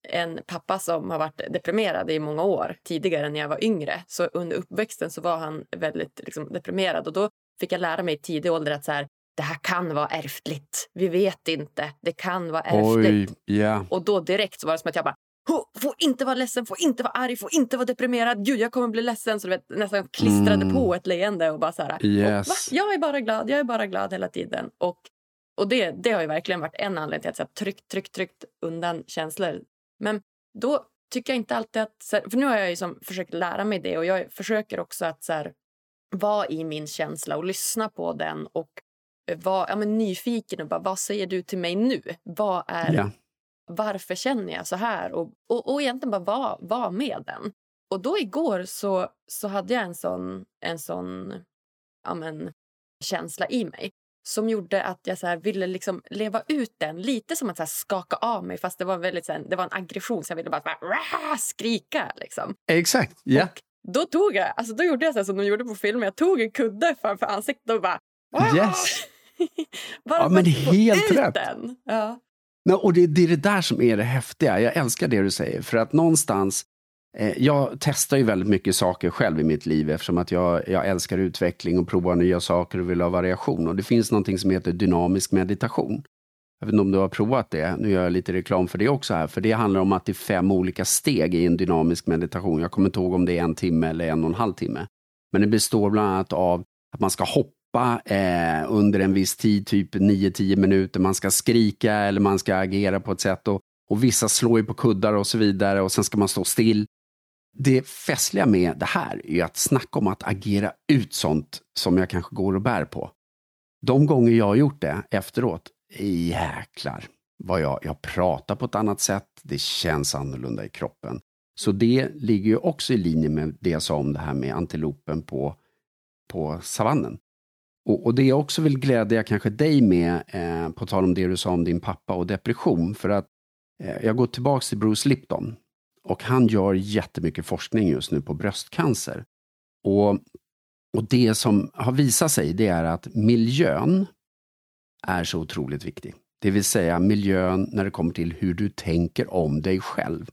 en pappa som har varit deprimerad i många år tidigare när jag var yngre. Så under uppväxten så var han väldigt liksom, deprimerad och då fick jag lära mig i tidig ålder att så här, det här kan vara ärftligt. Vi vet inte. Det kan vara ärftligt. Oj, yeah. Och då direkt så var det som att jag bara Får inte vara ledsen, får inte vara arg, får inte vara deprimerad. Gud, jag kommer bli ledsen. Så du vet, nästan klistrade mm. på ett leende och bara så här. Yes. Och, jag är bara glad, jag är bara glad hela tiden. Och, och det, det har ju verkligen varit en anledning till att så tryckt, tryckt, tryckt undan känslor. Men då tycker jag inte alltid att... För nu har jag ju som försökt lära mig det och jag försöker också att så här, vara i min känsla och lyssna på den och vara ja, men nyfiken och bara vad säger du till mig nu? Vad är, yeah varför känner jag så här? Och, och, och egentligen bara vara var med den. Och då igår så, så hade jag en sån, en sån ja men, känsla i mig som gjorde att jag så ville liksom leva ut den lite som att så skaka av mig fast det var, väldigt, så här, det var en aggression så jag ville bara, bara skrika. Liksom. Exakt, ja. Yeah. Då tog jag, alltså då gjorde jag så som de gjorde på filmen, jag tog en kudde framför ansiktet och bara... Yes! bara ja, men helt rätt. Den. Ja. No, och det, det, är det där som är det häftiga. Jag älskar det du säger. För att någonstans, eh, jag testar ju väldigt mycket saker själv i mitt liv eftersom att jag, jag älskar utveckling och provar nya saker och vill ha variation. Och det finns någonting som heter dynamisk meditation. Jag vet inte om du har provat det. Nu gör jag lite reklam för det också här. För det handlar om att det är fem olika steg i en dynamisk meditation. Jag kommer inte ihåg om det är en timme eller en och en halv timme. Men det består bland annat av att man ska hoppa hoppa eh, under en viss tid, typ 9-10 minuter. Man ska skrika eller man ska agera på ett sätt. Och, och vissa slår ju på kuddar och så vidare och sen ska man stå still. Det festliga med det här är att snacka om att agera ut sånt som jag kanske går och bär på. De gånger jag har gjort det efteråt, jäklar vad jag, jag pratar på ett annat sätt, det känns annorlunda i kroppen. Så det ligger ju också i linje med det jag sa om det här med antilopen på, på savannen. Och, och, det jag också vill glädja kanske dig med, eh, på tal om det du sa om din pappa och depression, för att eh, jag går tillbaks till Bruce Lipton och han gör jättemycket forskning just nu på bröstcancer. Och, och det som har visat sig, det är att miljön är så otroligt viktig. Det vill säga miljön när det kommer till hur du tänker om dig själv.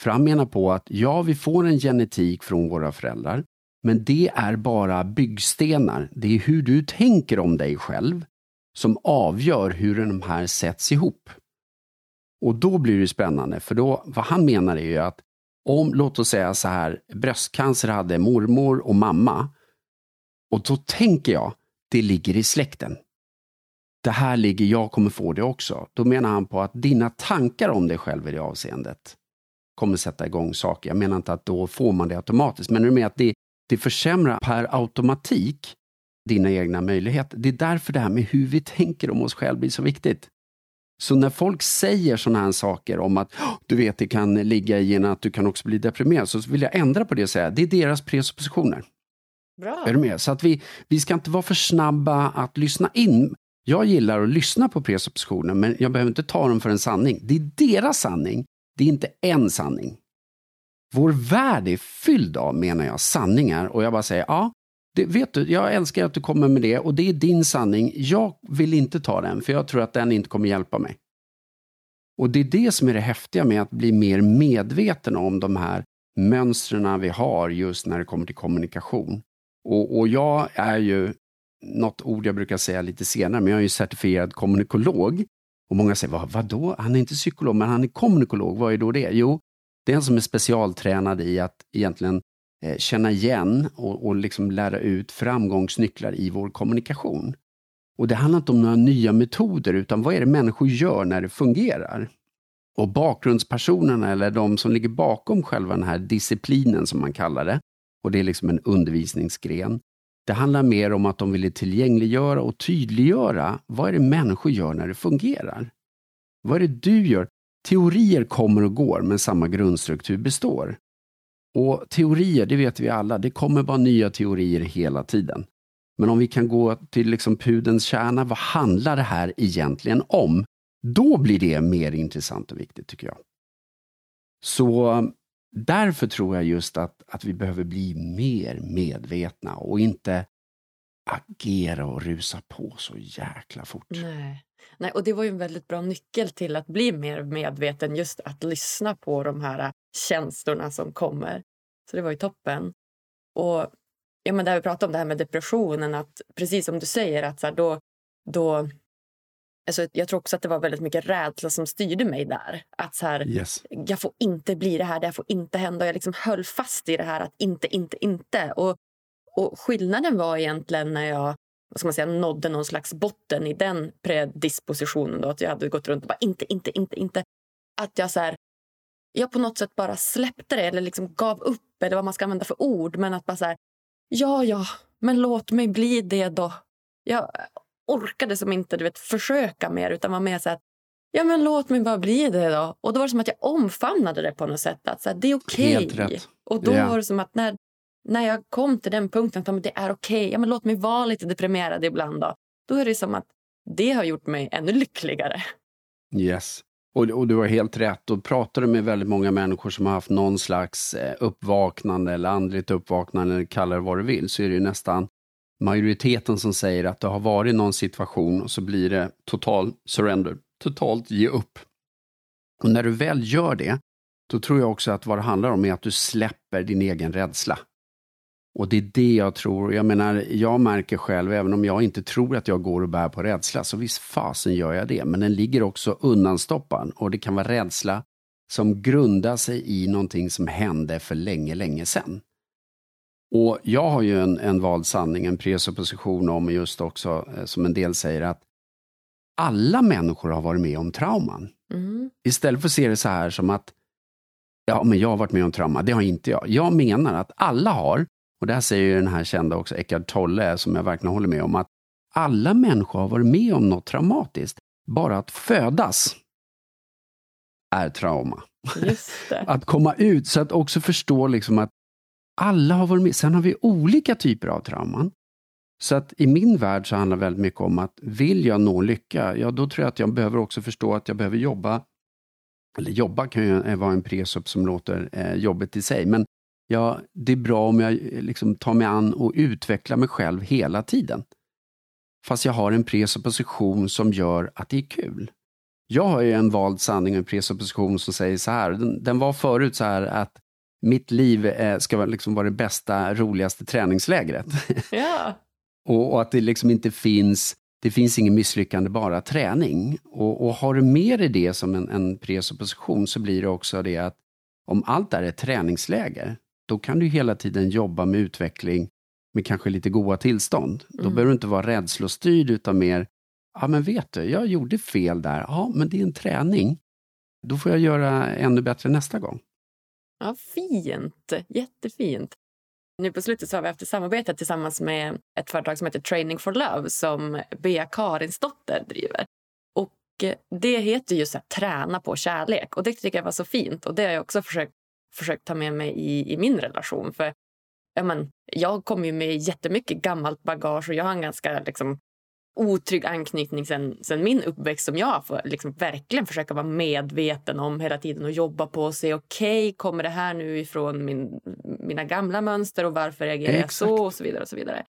För han menar på att ja, vi får en genetik från våra föräldrar, men det är bara byggstenar. Det är hur du tänker om dig själv som avgör hur de här sätts ihop. Och då blir det spännande, för då, vad han menar är ju att om, låt oss säga så här, bröstcancer hade mormor och mamma. Och då tänker jag, det ligger i släkten. det här ligger, jag kommer få det också. Då menar han på att dina tankar om dig själv i det avseendet kommer sätta igång saker. Jag menar inte att då får man det automatiskt, men du menar med att det, det försämrar per automatik dina egna möjligheter. Det är därför det här med hur vi tänker om oss själva blir så viktigt. Så när folk säger sådana här saker om att du vet, det kan ligga i en att du kan också bli deprimerad, så vill jag ändra på det och säga det är deras presuppositioner. Bra. Är du med? Så att vi, vi ska inte vara för snabba att lyssna in. Jag gillar att lyssna på presuppositioner, men jag behöver inte ta dem för en sanning. Det är deras sanning, det är inte en sanning. Vår värld är fylld av, menar jag, sanningar och jag bara säger ja, det, vet du, jag älskar att du kommer med det och det är din sanning. Jag vill inte ta den för jag tror att den inte kommer hjälpa mig. Och det är det som är det häftiga med att bli mer medveten om de här mönstren vi har just när det kommer till kommunikation. Och, och jag är ju, något ord jag brukar säga lite senare, men jag är ju certifierad kommunikolog. Och många säger, vad, vadå? Han är inte psykolog, men han är kommunikolog. Vad är då det? Jo, det är en som är specialtränad i att egentligen eh, känna igen och, och liksom lära ut framgångsnycklar i vår kommunikation. Och det handlar inte om några nya metoder, utan vad är det människor gör när det fungerar? Och bakgrundspersonerna, eller de som ligger bakom själva den här disciplinen som man kallar det, och det är liksom en undervisningsgren. Det handlar mer om att de vill tillgängliggöra och tydliggöra vad är det människor gör när det fungerar. Vad är det du gör? Teorier kommer och går, men samma grundstruktur består. Och teorier, det vet vi alla, det kommer vara nya teorier hela tiden. Men om vi kan gå till liksom pudens kärna, vad handlar det här egentligen om? Då blir det mer intressant och viktigt tycker jag. Så um, därför tror jag just att, att vi behöver bli mer medvetna och inte agera och rusa på så jäkla fort. Nej. Nej, och det var ju en väldigt bra nyckel till att bli mer medveten, just att lyssna på de här känslorna som kommer. Så det var ju toppen. Och ja, men där vi pratade om det här med depressionen, att precis som du säger, att så här, då, då Alltså, jag tror också att det var väldigt mycket rädsla som styrde mig där. Att så här, yes. Jag får inte bli det här, det här får inte hända. Jag liksom höll fast i det här att inte, inte, inte. Och, och skillnaden var egentligen när jag vad ska man säga, nådde någon slags botten i den predispositionen. Då, att jag hade gått runt och bara inte, inte, inte, inte. Att jag så här, jag på något sätt bara släppte det eller liksom gav upp eller vad man ska använda för ord. Men att bara så här, ja, ja, men låt mig bli det då. Jag orkade som inte du vet, försöka mer utan var mer så att ja men låt mig bara bli det då. Och då var det som att jag omfamnade det på något sätt. Att så här, det är okej. Okay. Och då yeah. var det som att när, när jag kom till den punkten att det är okej, okay. ja men låt mig vara lite deprimerad ibland då. Då är det som att det har gjort mig ännu lyckligare. Yes. Och, och, du har helt rätt. Och pratar du med väldigt många människor som har haft någon slags eh, uppvaknande eller andligt uppvaknande, eller kalla det vad du vill, så är det ju nästan majoriteten som säger att det har varit någon situation och så blir det total surrender, totalt ge upp. Och när du väl gör det, då tror jag också att vad det handlar om är att du släpper din egen rädsla. Och det är det jag tror. Jag menar, jag märker själv, även om jag inte tror att jag går och bär på rädsla, så visst fasen gör jag det. Men den ligger också undanstoppad och det kan vara rädsla som grundar sig i någonting som hände för länge, länge sedan. Och jag har ju en, en vald sanning, en presupposition om just också, eh, som en del säger, att alla människor har varit med om trauman. Mm. Istället för att se det så här som att, ja men jag har varit med om trauma, det har inte jag. Jag menar att alla har, och det här säger ju den här kända också Eckart Tolle, som jag verkligen håller med om, att alla människor har varit med om något traumatiskt. Bara att födas är trauma. att komma ut, så att också förstå liksom att alla har varit med. Sen har vi olika typer av trauman. Så att i min värld så handlar det väldigt mycket om att vill jag nå lycka, ja då tror jag att jag behöver också förstå att jag behöver jobba. Eller jobba kan ju vara en presupp som låter eh, jobbigt i sig, men ja, det är bra om jag eh, liksom tar mig an och utvecklar mig själv hela tiden. Fast jag har en presupposition som gör att det är kul. Jag har ju en vald sanning, en presupposition som säger så här, den, den var förut så här att mitt liv eh, ska liksom vara det bästa, roligaste träningslägret. Ja. och, och, att det liksom inte finns, det finns ingen misslyckande, bara träning. Och, och har du med dig det som en, en presupposition så blir det också det att om allt är ett träningsläger, då kan du hela tiden jobba med utveckling med kanske lite goda tillstånd. Mm. Då behöver du inte vara rädslostyrd utan mer ja men vet du, jag gjorde fel där. Ja, men det är en träning. Då får jag göra ännu bättre nästa gång. Ja, fint. Jättefint. Nu på slutet så har vi haft ett samarbete tillsammans med ett företag som heter Training for Love som Bea Karinsdotter driver. Och eh, det heter just att träna på kärlek och det tycker jag var så fint och det har jag också försökt, försökt ta med mig i, i min relation. För ja, men, jag kommer ju med jättemycket gammalt bagage och jag har en ganska liksom, otrygg anknytning sen, sen min uppväxt som jag får liksom verkligen försöka vara medveten om hela tiden och jobba på och se okej, okay, kommer det här nu ifrån min, mina gamla mönster och varför reagerar jag så och så vidare och så vidare.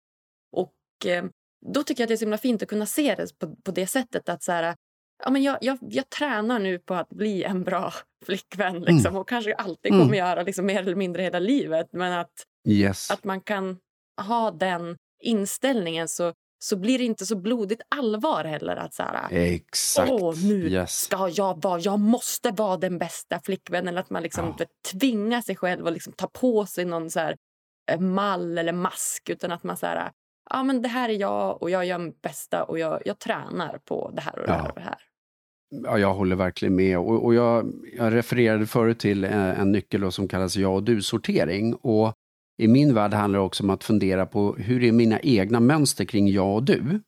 Och eh, då tycker jag att det är så himla fint att kunna se det på, på det sättet att så här, ja, men jag, jag, jag tränar nu på att bli en bra flickvän liksom, mm. och kanske alltid kommer mm. göra liksom, mer eller mindre hela livet. Men att, yes. att man kan ha den inställningen så så blir det inte så blodigt allvar heller. att så här, Exakt. Åh, nu yes. ska jag vara, jag måste vara den bästa flickvännen. Att man liksom ja. tvingar sig själv att liksom ta på sig någon så här, eh, mall eller mask. Utan att man så här, ja men det här är jag och jag gör mitt bästa och jag, jag tränar på det här och det ja. här och det här. Ja, jag håller verkligen med. Och, och jag, jag, refererade förut till en, eh, en nyckel som kallas ja och du-sortering. Och i min värld handlar det också om att fundera på hur är mina egna mönster kring jag och du?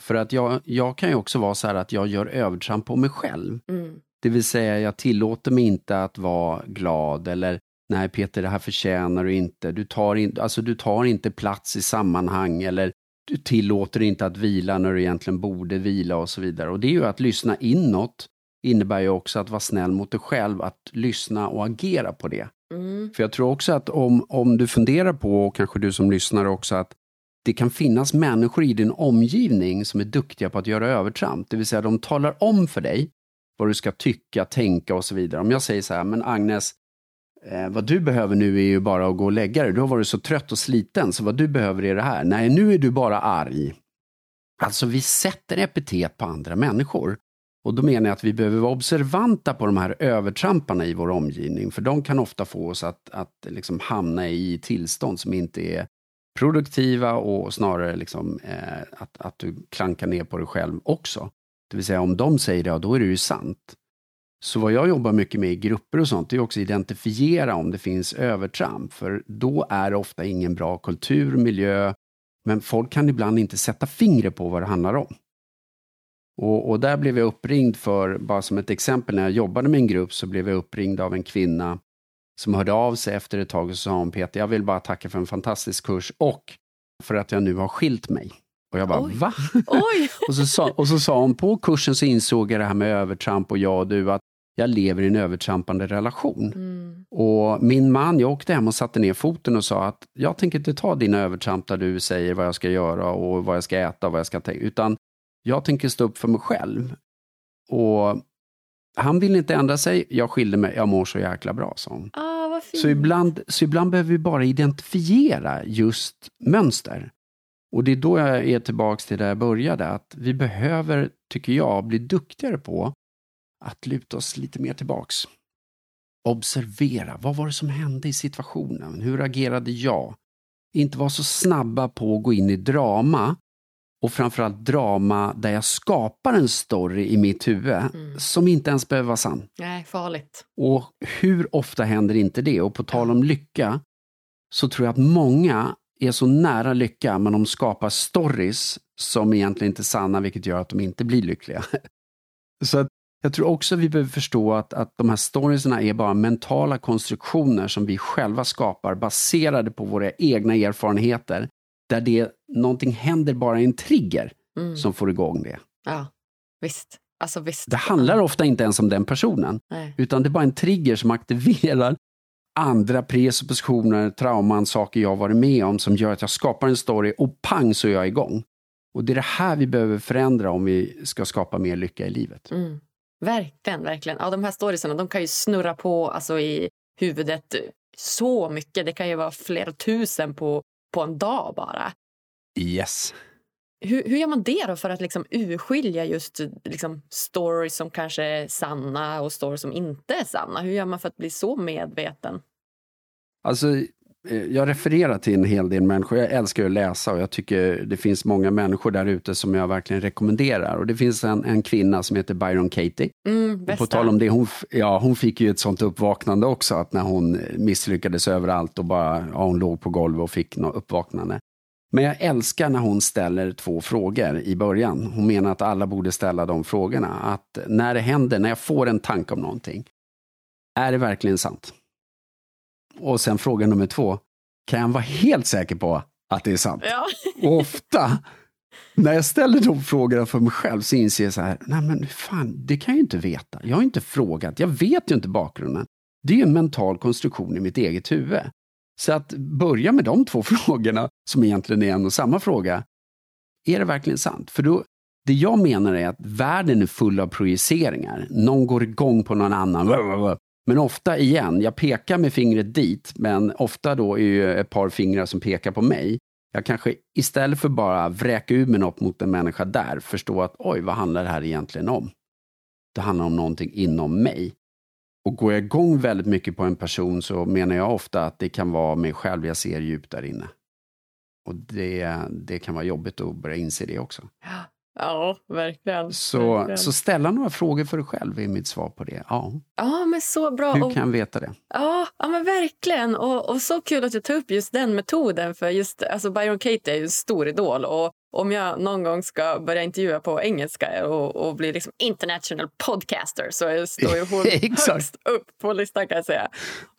För att jag, jag kan ju också vara så här att jag gör övertramp på mig själv. Mm. Det vill säga, jag tillåter mig inte att vara glad eller nej Peter, det här förtjänar du inte. Du tar, in, alltså, du tar inte plats i sammanhang eller tillåter inte att vila när du egentligen borde vila och så vidare. Och det är ju att lyssna inåt innebär ju också att vara snäll mot dig själv, att lyssna och agera på det. Mm. För jag tror också att om, om du funderar på, och kanske du som lyssnar också, att det kan finnas människor i din omgivning som är duktiga på att göra övertramp. Det vill säga de talar om för dig vad du ska tycka, tänka och så vidare. Om jag säger så här, men Agnes, eh, vad du behöver nu är ju bara att gå och lägga dig. Du har varit så trött och sliten, så vad du behöver är det här. Nej, nu är du bara arg. Alltså, vi sätter epitet på andra människor. Och då menar jag att vi behöver vara observanta på de här övertramparna i vår omgivning, för de kan ofta få oss att, att liksom hamna i tillstånd som inte är produktiva och snarare liksom, eh, att, att du klankar ner på dig själv också. Det vill säga om de säger det, ja, då är det ju sant. Så vad jag jobbar mycket med i grupper och sånt, är också att identifiera om det finns övertramp, för då är det ofta ingen bra kultur, miljö, men folk kan ibland inte sätta fingret på vad det handlar om. Och, och, där blev jag uppringd för, bara som ett exempel, när jag jobbade med en grupp så blev jag uppringd av en kvinna som hörde av sig efter ett tag och sa hon Peter, jag vill bara tacka för en fantastisk kurs och för att jag nu har skilt mig. Och jag bara, Oj. va? Oj. och, så sa, och så sa hon, på kursen så insåg jag det här med övertramp och jag och du, att jag lever i en övertrampande relation. Mm. Och min man, jag åkte hem och satte ner foten och sa att jag tänker inte ta dina övertramp där du säger vad jag ska göra och vad jag ska äta och vad jag ska tänka, utan jag tänker stå upp för mig själv. Och han vill inte ändra sig, jag skilde mig, jag mår så jäkla bra, sa hon. Ah, vad fint. Så, ibland, så ibland behöver vi bara identifiera just mönster. Och det är då jag är tillbaks till där jag började, att vi behöver, tycker jag, bli duktigare på att luta oss lite mer tillbaks. Observera, vad var det som hände i situationen? Hur agerade jag? Inte vara så snabba på att gå in i drama, och framförallt drama där jag skapar en story i mitt huvud mm. som inte ens behöver vara sann. Nej, farligt. Och hur ofta händer inte det? Och på tal om lycka så tror jag att många är så nära lycka men de skapar stories som egentligen inte är sanna vilket gör att de inte blir lyckliga. så att jag tror också vi behöver förstå att, att de här storiesna är bara mentala konstruktioner som vi själva skapar baserade på våra egna erfarenheter där det, någonting händer bara i en trigger mm. som får igång det. Ja, visst. Alltså, visst. Det handlar ofta inte ens om den personen, Nej. utan det är bara en trigger som aktiverar andra presuppositioner, trauman, saker jag varit med om som gör att jag skapar en story och pang så är jag igång. Och det är det här vi behöver förändra om vi ska skapa mer lycka i livet. Mm. Verkligen, verkligen. Ja, de här storiesarna de kan ju snurra på alltså, i huvudet så mycket. Det kan ju vara flera tusen på på en dag bara. Yes. Hur, hur gör man det då för att liksom urskilja just liksom stories som kanske är sanna och stories som inte är sanna? Hur gör man för att bli så medveten? Alltså, jag refererar till en hel del människor. Jag älskar att läsa och jag tycker det finns många människor där ute som jag verkligen rekommenderar. Och det finns en, en kvinna som heter Byron Katie. Mm, på tal om det, hon, ja, hon fick ju ett sånt uppvaknande också, att när hon misslyckades överallt och bara, ja, hon låg på golvet och fick något uppvaknande. Men jag älskar när hon ställer två frågor i början. Hon menar att alla borde ställa de frågorna. Att när det händer, när jag får en tanke om någonting, är det verkligen sant? Och sen fråga nummer två, kan jag vara helt säker på att det är sant? Ja. Och ofta, när jag ställer de frågorna för mig själv så inser jag så här, nej men fan, det kan jag ju inte veta. Jag har inte frågat, jag vet ju inte bakgrunden. Det är ju en mental konstruktion i mitt eget huvud. Så att börja med de två frågorna, som egentligen är en och samma fråga. Är det verkligen sant? För då, det jag menar är att världen är full av projiceringar. Någon går igång på någon annan. Men ofta igen, jag pekar med fingret dit, men ofta då är ju ett par fingrar som pekar på mig. Jag kanske istället för bara vräka ur mig något mot en människa där, förstår att oj, vad handlar det här egentligen om? Det handlar om någonting inom mig. Och går jag igång väldigt mycket på en person så menar jag ofta att det kan vara mig själv jag ser djupt där inne. Och det, det kan vara jobbigt att börja inse det också. Ja, verkligen. Så, verkligen. så ställa några frågor för dig själv är mitt svar på det. Ja. Ja, men så bra. Hur och, kan veta det? ja, ja, men verkligen. Och, och så kul att du tar upp just den metoden. För just, alltså Byron Katie är ju en stor idol. Och om jag någon gång ska börja intervjua på engelska och, och bli liksom international podcaster så står ju hon högst upp på listan kan jag säga.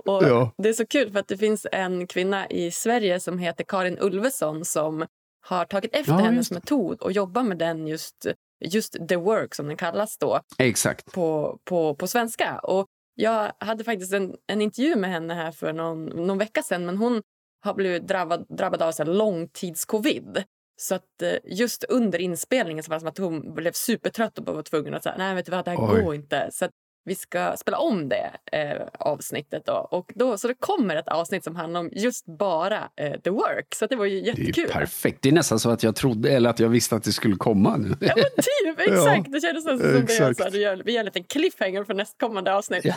Och Ja. Det är så kul för att det finns en kvinna i Sverige som heter Karin Ulveson som har tagit efter Ja, hennes metod och jobbar med den just, just the work som den kallas då Exakt. på, på, på svenska. Och jag hade faktiskt en, en intervju med henne här för någon, någon vecka sedan men hon har blivit drabbad, drabbad av så långtidscovid. Så att eh, just under inspelningen så var det som att hon blev supertrött och var tvungen att säga nej vet du vad, det här Oj. går inte. Så vi ska spela om det eh, avsnittet då. Och då. Så det kommer ett avsnitt som handlar om just bara eh, the work. Så det var ju Det är jättekul. perfekt. Det är nästan så att jag trodde, eller att jag visste att det skulle komma nu. Ja, men typ, exakt. Det kändes som det. exakt. Så här, vi, gör, vi gör en liten cliffhanger för nästkommande avsnitt. Ja.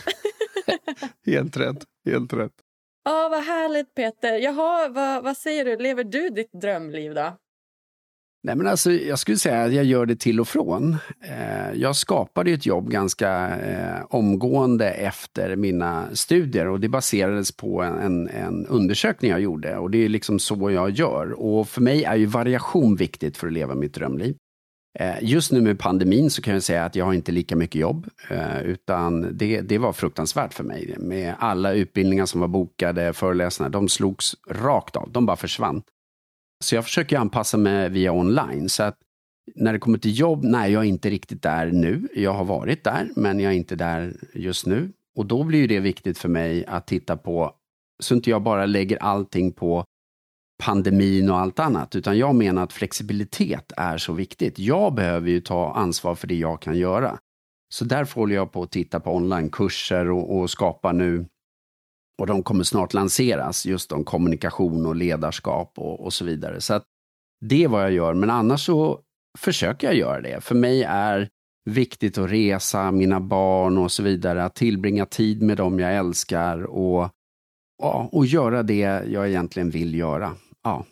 helt rätt. Helt rätt. Ja, vad härligt Peter. Jaha, vad, vad säger du? Lever du ditt drömliv då? Nej, men alltså, jag skulle säga att jag gör det till och från. Eh, jag skapade ett jobb ganska eh, omgående efter mina studier och det baserades på en, en, en undersökning jag gjorde och det är liksom så jag gör. Och för mig är ju variation viktigt för att leva mitt drömliv. Eh, just nu med pandemin så kan jag säga att jag har inte lika mycket jobb, eh, utan det, det var fruktansvärt för mig. Med alla utbildningar som var bokade, föreläsningar, de slogs rakt av, de bara försvann. Så jag försöker anpassa mig via online. Så att när det kommer till jobb, nej, jag är inte riktigt där nu. Jag har varit där, men jag är inte där just nu. Och då blir det viktigt för mig att titta på, så inte jag bara lägger allting på pandemin och allt annat, utan jag menar att flexibilitet är så viktigt. Jag behöver ju ta ansvar för det jag kan göra. Så därför håller jag på att titta på onlinekurser och, och skapa nu och de kommer snart lanseras, just om kommunikation och ledarskap och, och så vidare. Så att det är vad jag gör, men annars så försöker jag göra det. För mig är viktigt att resa, mina barn och så vidare, att tillbringa tid med dem jag älskar och, ja, och göra det jag egentligen vill göra. Ja.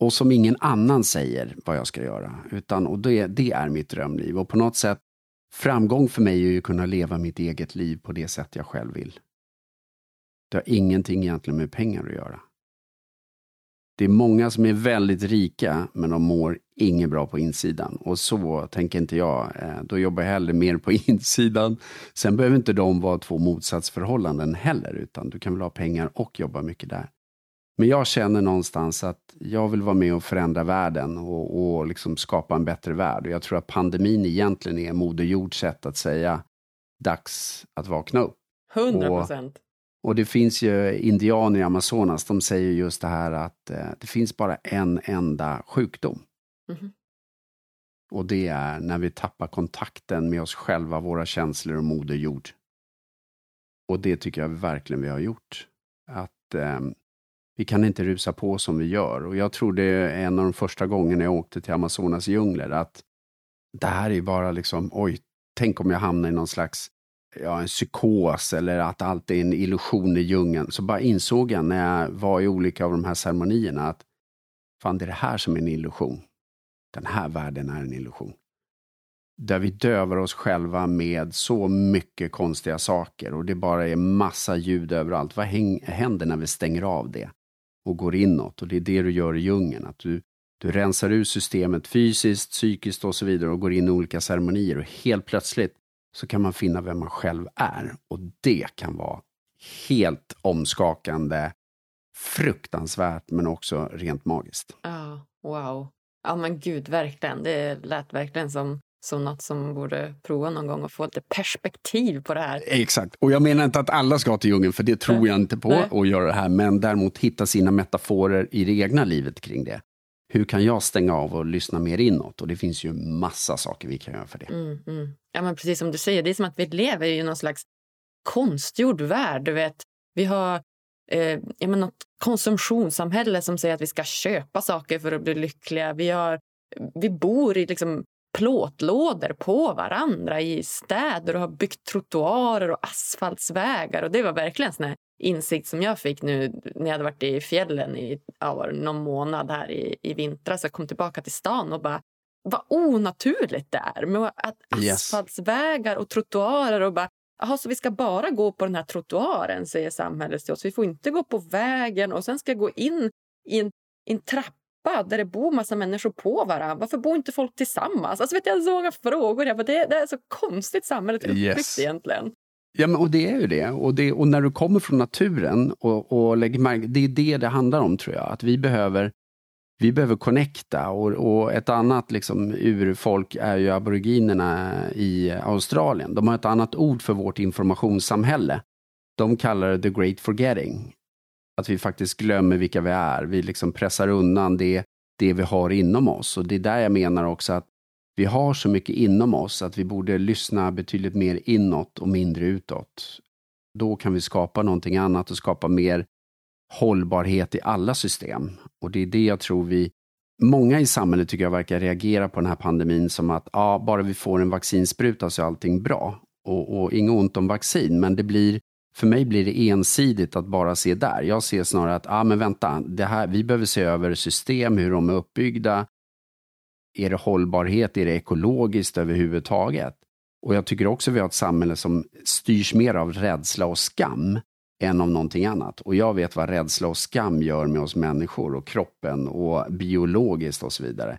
Och som ingen annan säger vad jag ska göra, utan och det, det är mitt drömliv. Och på något sätt, framgång för mig är ju att kunna leva mitt eget liv på det sätt jag själv vill. Det har ingenting egentligen med pengar att göra. Det är många som är väldigt rika, men de mår inget bra på insidan. Och så tänker inte jag. Eh, Då jobbar jag hellre mer på insidan. Sen behöver inte de vara två motsatsförhållanden heller, utan du kan väl ha pengar och jobba mycket där. Men jag känner någonstans att jag vill vara med och förändra världen och, och liksom skapa en bättre värld. Och jag tror att pandemin egentligen är Moder Jords sätt att säga dags att vakna upp. 100 procent. Och det finns ju indianer i Amazonas, de säger just det här att eh, det finns bara en enda sjukdom. Mhm. Och det är när vi tappar kontakten med oss själva, våra känslor och Moder Jord. Och det tycker jag verkligen vi har gjort. Att eh, vi kan inte rusa på som vi gör. Och jag tror det är en av de första gångerna jag åkte till Amazonas djungler att det här är bara liksom, oj, tänk om jag hamnar i någon slags ja, en psykos eller att allt är en illusion i djungeln. Så bara insåg jag när jag var i olika av de här ceremonierna att fan, det är det här som är en illusion. Den här världen är en illusion. Där vi dövar oss själva med så mycket konstiga saker och det bara är massa ljud överallt. Vad händer när vi stänger av det och går inåt? Och det är det du gör i djungeln. Att du, du rensar ur systemet fysiskt, psykiskt och så vidare och går in i olika ceremonier och helt plötsligt så kan man finna vem man själv är. Och det kan vara helt omskakande, fruktansvärt men också rent magiskt. Ja, wow. Ja men gud, verkligen. Det lät verkligen som, som något som borde prova någon gång och få lite perspektiv på det här. Exakt. Och jag menar inte att alla ska till djungeln, för det tror jag inte på Nej. att göra det här. Men däremot hitta sina metaforer i det egna livet kring det. Hur kan jag stänga av och lyssna mer inåt? Och det finns ju massa saker vi kan göra för det. Mm, mm. Ja, men precis som du säger, det är som att vi lever i någon slags konstgjord värld. Du vet, vi har eh, ja, men något konsumtionssamhälle som säger att vi ska köpa saker för att bli lyckliga. Vi, har, vi bor i liksom plåtlådor på varandra i städer och har byggt trottoarer och asfaltsvägar. Och Det var verkligen en insikt som jag fick nu när jag hade varit i fjällen i ja, någon månad här i, i vintras. Jag kom tillbaka till stan och bara vad onaturligt det är med att asfaltsvägar och trottoarer och bara Jaha, så vi ska bara gå på den här trottoaren, säger samhället till oss. Vi får inte gå på vägen och sen ska jag gå in i en, en trappa där det bor massa människor på varandra. Varför bor inte folk tillsammans? Alltså, vet jag, så många frågor. Jag bara, det, det är så konstigt samhället är uppbyggt yes. egentligen. Ja, men, och det är ju det. Och, det. och när du kommer från naturen och, och lägger märke det är det det handlar om tror jag. Att vi behöver vi behöver connecta och, och, ett annat liksom, urfolk är ju aboriginerna i Australien. De har ett annat ord för vårt informationssamhälle. De kallar det the great forgetting. Att vi faktiskt glömmer vilka vi är. Vi liksom pressar undan det, det vi har inom oss. Och det är där jag menar också att vi har så mycket inom oss att vi borde lyssna betydligt mer inåt och mindre utåt. Då kan vi skapa någonting annat och skapa mer hållbarhet i alla system. Och det är det jag tror vi, många i samhället tycker jag verkar reagera på den här pandemin som att ja, bara vi får en vaccinspruta så är allting bra. Och, och inget ont om vaccin, men det blir, för mig blir det ensidigt att bara se där. Jag ser snarare att, ja men vänta, det här, vi behöver se över system, hur de är uppbyggda. Är det hållbarhet? Är det ekologiskt överhuvudtaget? Och jag tycker också vi har ett samhälle som styrs mer av rädsla och skam än av någonting annat. Och jag vet vad rädsla och skam gör med oss människor och kroppen och biologiskt och så vidare.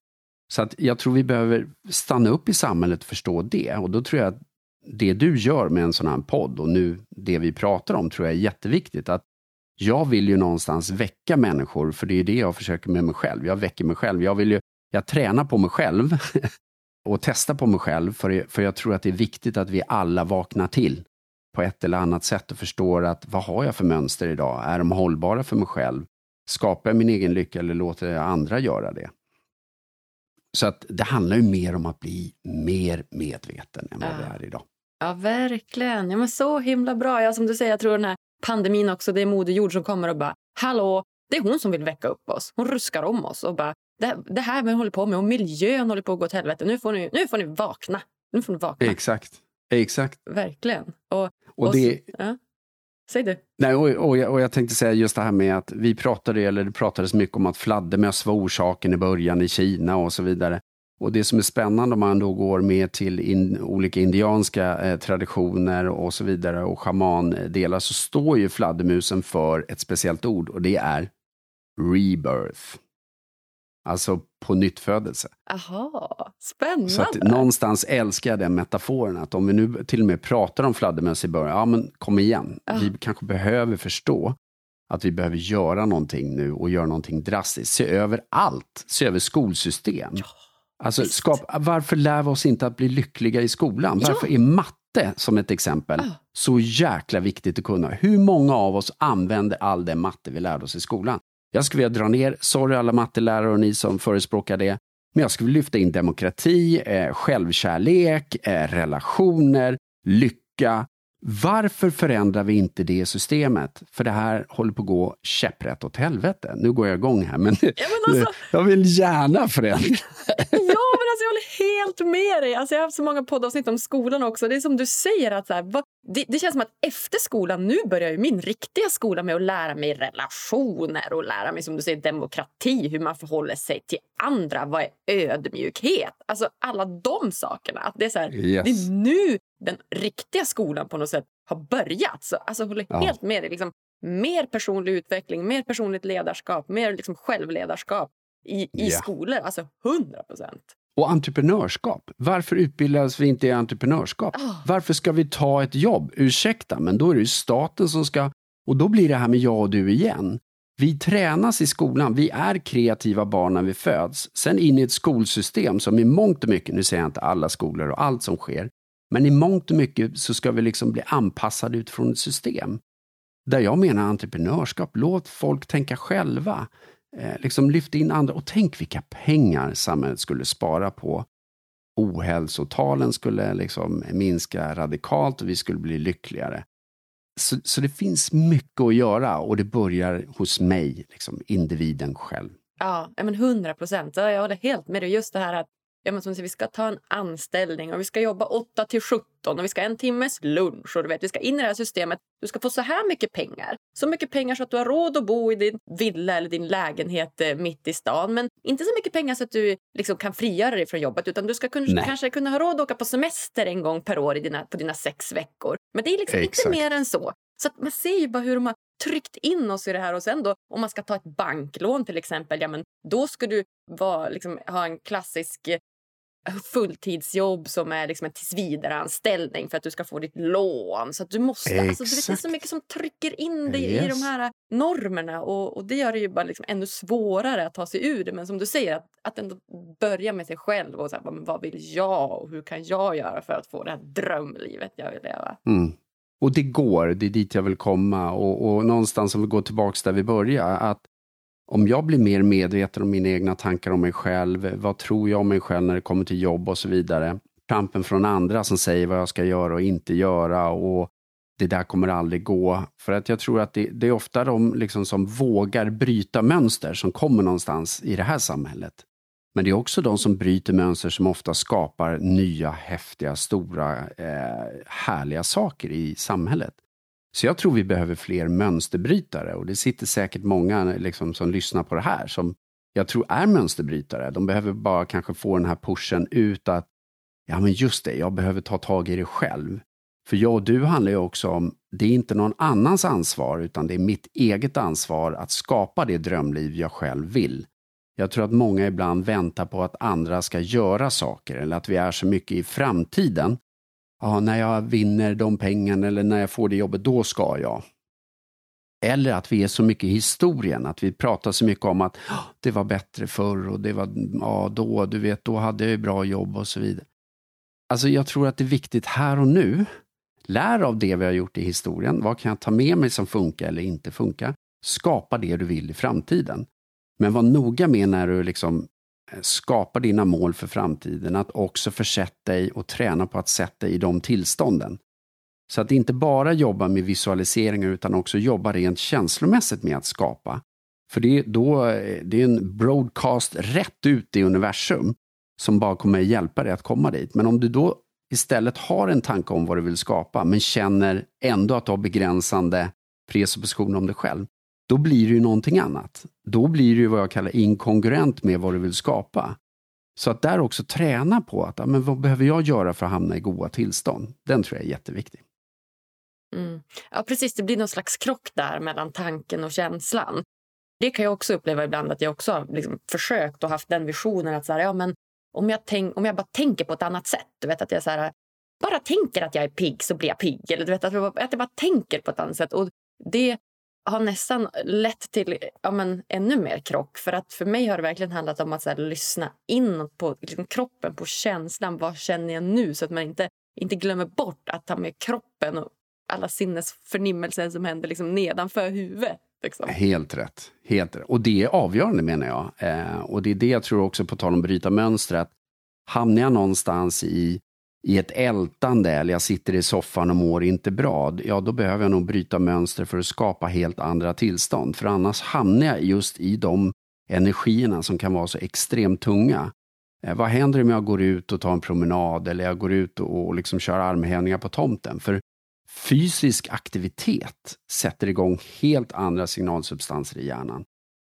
Så att jag tror vi behöver stanna upp i samhället och förstå det. Och då tror jag att det du gör med en sån här podd och nu det vi pratar om tror jag är jätteviktigt. Att jag vill ju någonstans väcka människor, för det är det jag försöker med mig själv. Jag väcker mig själv. Jag, vill ju, jag tränar på mig själv och testar på mig själv, för, för jag tror att det är viktigt att vi alla vaknar till på ett eller annat sätt och förstår att vad har jag för mönster idag? Är de hållbara för mig själv? Skapar jag min egen lycka eller låter jag andra göra det? Så att det handlar ju mer om att bli mer medveten än vad ja. vi är idag. Ja, verkligen. Ja, men så himla bra. Ja, som du säger, jag tror den här pandemin också, det är Moder Jord som kommer och bara Hallå, det är hon som vill väcka upp oss. Hon ruskar om oss och bara det, det här vi håller på med och miljön håller på att gå åt helvete. Nu får ni, nu får ni vakna. Nu får ni vakna. Exakt. Exakt. Verkligen. Och, och, det, ja. Säg du. Nej, och, och, jag, och jag tänkte säga just det här med att vi pratade, eller det pratades mycket om att fladdermöss var orsaken i början i Kina och så vidare. Och det som är spännande om man då går med till in, olika indianska eh, traditioner och så vidare och schamandelar så står ju fladdermusen för ett speciellt ord och det är rebirth. Alltså på nyttfödelse. Aha, spännande. Så att någonstans älskar jag den metaforen. Att om vi nu till och med pratar om fladdermöss i början, ja men kom igen. Ah. Vi kanske behöver förstå att vi behöver göra någonting nu och göra någonting drastiskt. Se över allt. Se över skolsystem. Ja, alltså, skap, varför lär vi oss inte att bli lyckliga i skolan? Ja. Varför är matte, som ett exempel, ah. så jäkla viktigt att kunna? Hur många av oss använder all den matte vi lärde oss i skolan? Jag skulle vilja dra ner, sorry alla mattelärare och ni som förespråkar det, men jag skulle lyfta in demokrati, eh, självkärlek, eh, relationer, lycka. Varför förändrar vi inte det systemet? För det här håller på att gå käpprätt åt helvete. Nu går jag igång här, men, ja, men alltså... jag vill gärna förändra. ja, men alltså jag håller helt med dig. Alltså jag har haft så många poddavsnitt om skolan också. Det är som du säger, att så här, vad, det, det, känns som att efter skolan, nu börjar ju min riktiga skola med att lära mig relationer och lära mig som du säger demokrati, hur man förhåller sig till andra, vad är ödmjukhet? Alltså alla de sakerna. Att det, är så här, yes. det är nu den riktiga skolan på något sätt har börjat. Så, alltså jag håller ja. helt med dig. Liksom, mer personlig utveckling, mer personligt ledarskap, mer liksom självledarskap i, i yeah. skolor. Alltså 100 procent. Och entreprenörskap. Varför utbildas vi inte i entreprenörskap? Oh. Varför ska vi ta ett jobb? Ursäkta, men då är det ju staten som ska... Och då blir det här med jag och du igen. Vi tränas i skolan, vi är kreativa barn när vi föds. Sen in i ett skolsystem som i mångt och mycket, nu säger jag inte alla skolor och allt som sker, men i mångt och mycket så ska vi liksom bli anpassade utifrån ett system. Där jag menar entreprenörskap, låt folk tänka själva. Eh, liksom lyft in andra och tänk vilka pengar samhället skulle spara på. Ohälsotalen skulle liksom minska radikalt och vi skulle bli lyckligare. Så, så det finns mycket att göra och det börjar hos mig, liksom, individen själv. Ja, men 100 procent. Jag håller helt med dig. Just det här att ja, men som vi ska ta en anställning och vi ska jobba 8 till 17 och vi ska ha en timmes lunch och du vet, vi ska in i det här systemet. Du ska få så här mycket pengar. Så mycket pengar så att du har råd att bo i din villa eller din lägenhet eh, mitt i stan. Men inte så mycket pengar så att du liksom kan frigöra dig från jobbet utan du ska kun kanske kunna ha råd att åka på semester en gång per år i dina, på dina sex veckor. Men det är liksom inte mer än så. Så man ser ju bara hur de har tryckt in oss i det här. Och sen då, om man ska ta ett banklån till exempel, ja men då ska du vara, liksom, ha en klassisk fulltidsjobb som är liksom en tillsvidareanställning för att du ska få ditt lån. Så du måste, alltså, du vet, det är så mycket som trycker in dig yes. i de här normerna och, och det gör det ju bara liksom ännu svårare att ta sig ur det. Men som du säger, att, att ändå börja med sig själv och så här, vad vill jag och hur kan jag göra för att få det här drömlivet jag vill leva? Mm. Och det går, det är dit jag vill komma och, och någonstans om vi går tillbaks där vi började, att om jag blir mer medveten om mina egna tankar om mig själv, vad tror jag om mig själv när det kommer till jobb och så vidare. Kampen från andra som säger vad jag ska göra och inte göra och det där kommer aldrig gå. För att jag tror att det, det är ofta de liksom som vågar bryta mönster som kommer någonstans i det här samhället. Men det är också de som bryter mönster som ofta skapar nya, häftiga, stora, eh, härliga saker i samhället. Så jag tror vi behöver fler mönsterbrytare och det sitter säkert många liksom, som lyssnar på det här som jag tror är mönsterbrytare. De behöver bara kanske få den här pushen ut att ja men just det, jag behöver ta tag i det själv. För jag och du handlar ju också om, det är inte någon annans ansvar utan det är mitt eget ansvar att skapa det drömliv jag själv vill. Jag tror att många ibland väntar på att andra ska göra saker eller att vi är så mycket i framtiden ja, när jag vinner de pengarna eller när jag får det jobbet, då ska jag. Eller att vi är så mycket i historien, att vi pratar så mycket om att det var bättre förr och det var, ja då, du vet, då hade jag ju bra jobb och så vidare. Alltså jag tror att det är viktigt här och nu. Lär av det vi har gjort i historien. Vad kan jag ta med mig som funkar eller inte funkar? Skapa det du vill i framtiden. Men var noga med när du liksom Eh, skapa dina mål för framtiden, att också försätta dig och träna på att sätta dig i de tillstånden. Så att inte bara jobba med visualiseringar utan också jobba rent känslomässigt med att skapa. För det, då, eh, det är en broadcast rätt ut i universum som bara kommer hjälpa dig att komma dit. Men om du då istället har en tanke om vad du vill skapa men känner ändå att du har begränsande presupposition om dig själv, då blir det ju någonting annat. Då blir det ju vad jag kallar inkongruent med vad du vill skapa. Så att där också träna på att, men vad behöver jag göra för att hamna i goda tillstånd? Den tror jag är jätteviktig. Mm. Ja, precis. Det blir någon slags krock där mellan tanken och känslan. Det kan jag också uppleva ibland att jag också har liksom försökt och haft den visionen att så här, ja, men om, jag tänk, om jag bara tänker på ett annat sätt. Du vet att jag så här, bara tänker att jag är pigg så blir jag pigg. Eller du vet att jag, att jag bara tänker på ett annat sätt. Och det har nästan lett till ja, men, ännu mer krock. För att för mig har det verkligen handlat om att så här, lyssna in på liksom, kroppen, på känslan. Vad känner jag nu? Så att man inte, inte glömmer bort att ta med kroppen och alla sinnesförnimmelser som händer liksom, nedanför huvudet. Liksom. Helt rätt. Helt rätt. Och det är avgörande menar jag. Eh, och det är det jag tror också, på tal om att bryta mönster, att hamnar jag någonstans i i ett ältande eller jag sitter i soffan och mår inte bra, ja då behöver jag nog bryta mönster för att skapa helt andra tillstånd. För annars hamnar jag just i de energierna som kan vara så extremt tunga. Eh, vad händer om jag går ut och tar en promenad eller jag går ut och, och liksom kör armhävningar på tomten? För fysisk aktivitet sätter igång helt andra signalsubstanser i hjärnan.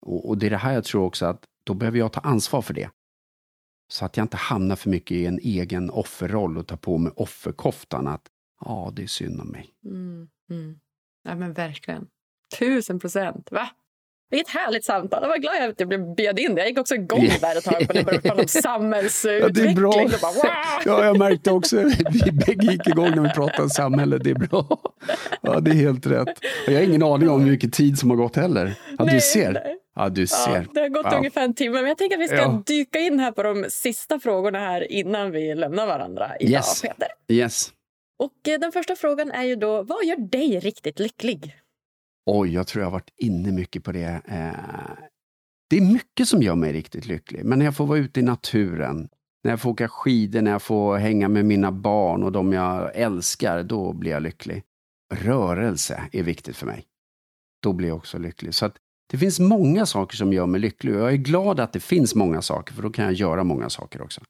Och, och det är det här jag tror också att då behöver jag ta ansvar för det. Så att jag inte hamnar för mycket i en egen offerroll och tar på mig offerkoftan. Att ja, det är synd om mig. Mm, mm. Ja, men verkligen. Tusen procent. Va? Vilket härligt samtal. Jag var glad att jag blev bjöd in. Jag gick också igång där ett tag på när om samhällsutveckling. Ja, det är bra. Bara, wow! ja, jag märkte också. Vi bägge gick igång när vi pratade om samhället. Det är bra. Ja, det är helt rätt. Jag har ingen aning om hur mycket tid som har gått heller. Ja, nej, du ser. Nej. Ja, du ser. Ja, det har gått wow. ungefär en timme. Men jag tänker att vi ska ja. dyka in här på de sista frågorna här innan vi lämnar varandra idag, yes. Peter. Yes. Och eh, den första frågan är ju då, vad gör dig riktigt lycklig? Oj, jag tror jag har varit inne mycket på det. Eh, det är mycket som gör mig riktigt lycklig. Men när jag får vara ute i naturen, när jag får åka skidor, när jag får hänga med mina barn och de jag älskar, då blir jag lycklig. Rörelse är viktigt för mig. Då blir jag också lycklig. Så att det finns många saker som gör mig lycklig och jag är glad att det finns många saker för då kan jag göra många saker också.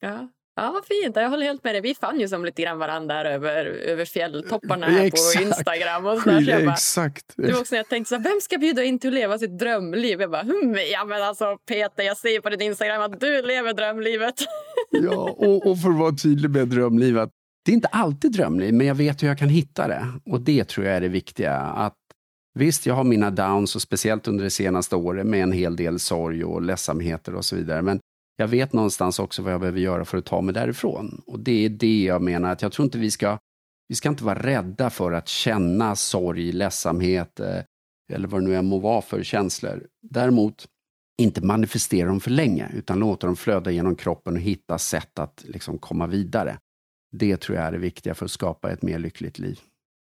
Ja, Ja, vad fint. Jag håller helt med dig. Vi fann ju som lite grann varandra över, över fjälltopparna här på Instagram. Och sådär. Ja, exakt. Det var också när jag tänkte så här, vem ska bjuda in till att leva sitt drömliv? Jag bara, hm, ja men alltså Peter, jag ser på din Instagram att du lever drömlivet. Ja, och, och för att vara tydlig med drömlivet. Det är inte alltid drömliv, men jag vet hur jag kan hitta det. Och det tror jag är det viktiga. Att Visst, jag har mina downs och speciellt under det senaste året med en hel del sorg och ledsamheter och så vidare. Men jag vet någonstans också vad jag behöver göra för att ta mig därifrån. Och det är det jag menar, att jag tror inte vi ska, vi ska inte vara rädda för att känna sorg, ledsamhet eh, eller vad det nu än må vara för känslor. Däremot inte manifestera dem för länge, utan låta dem flöda genom kroppen och hitta sätt att liksom komma vidare. Det tror jag är det viktiga för att skapa ett mer lyckligt liv.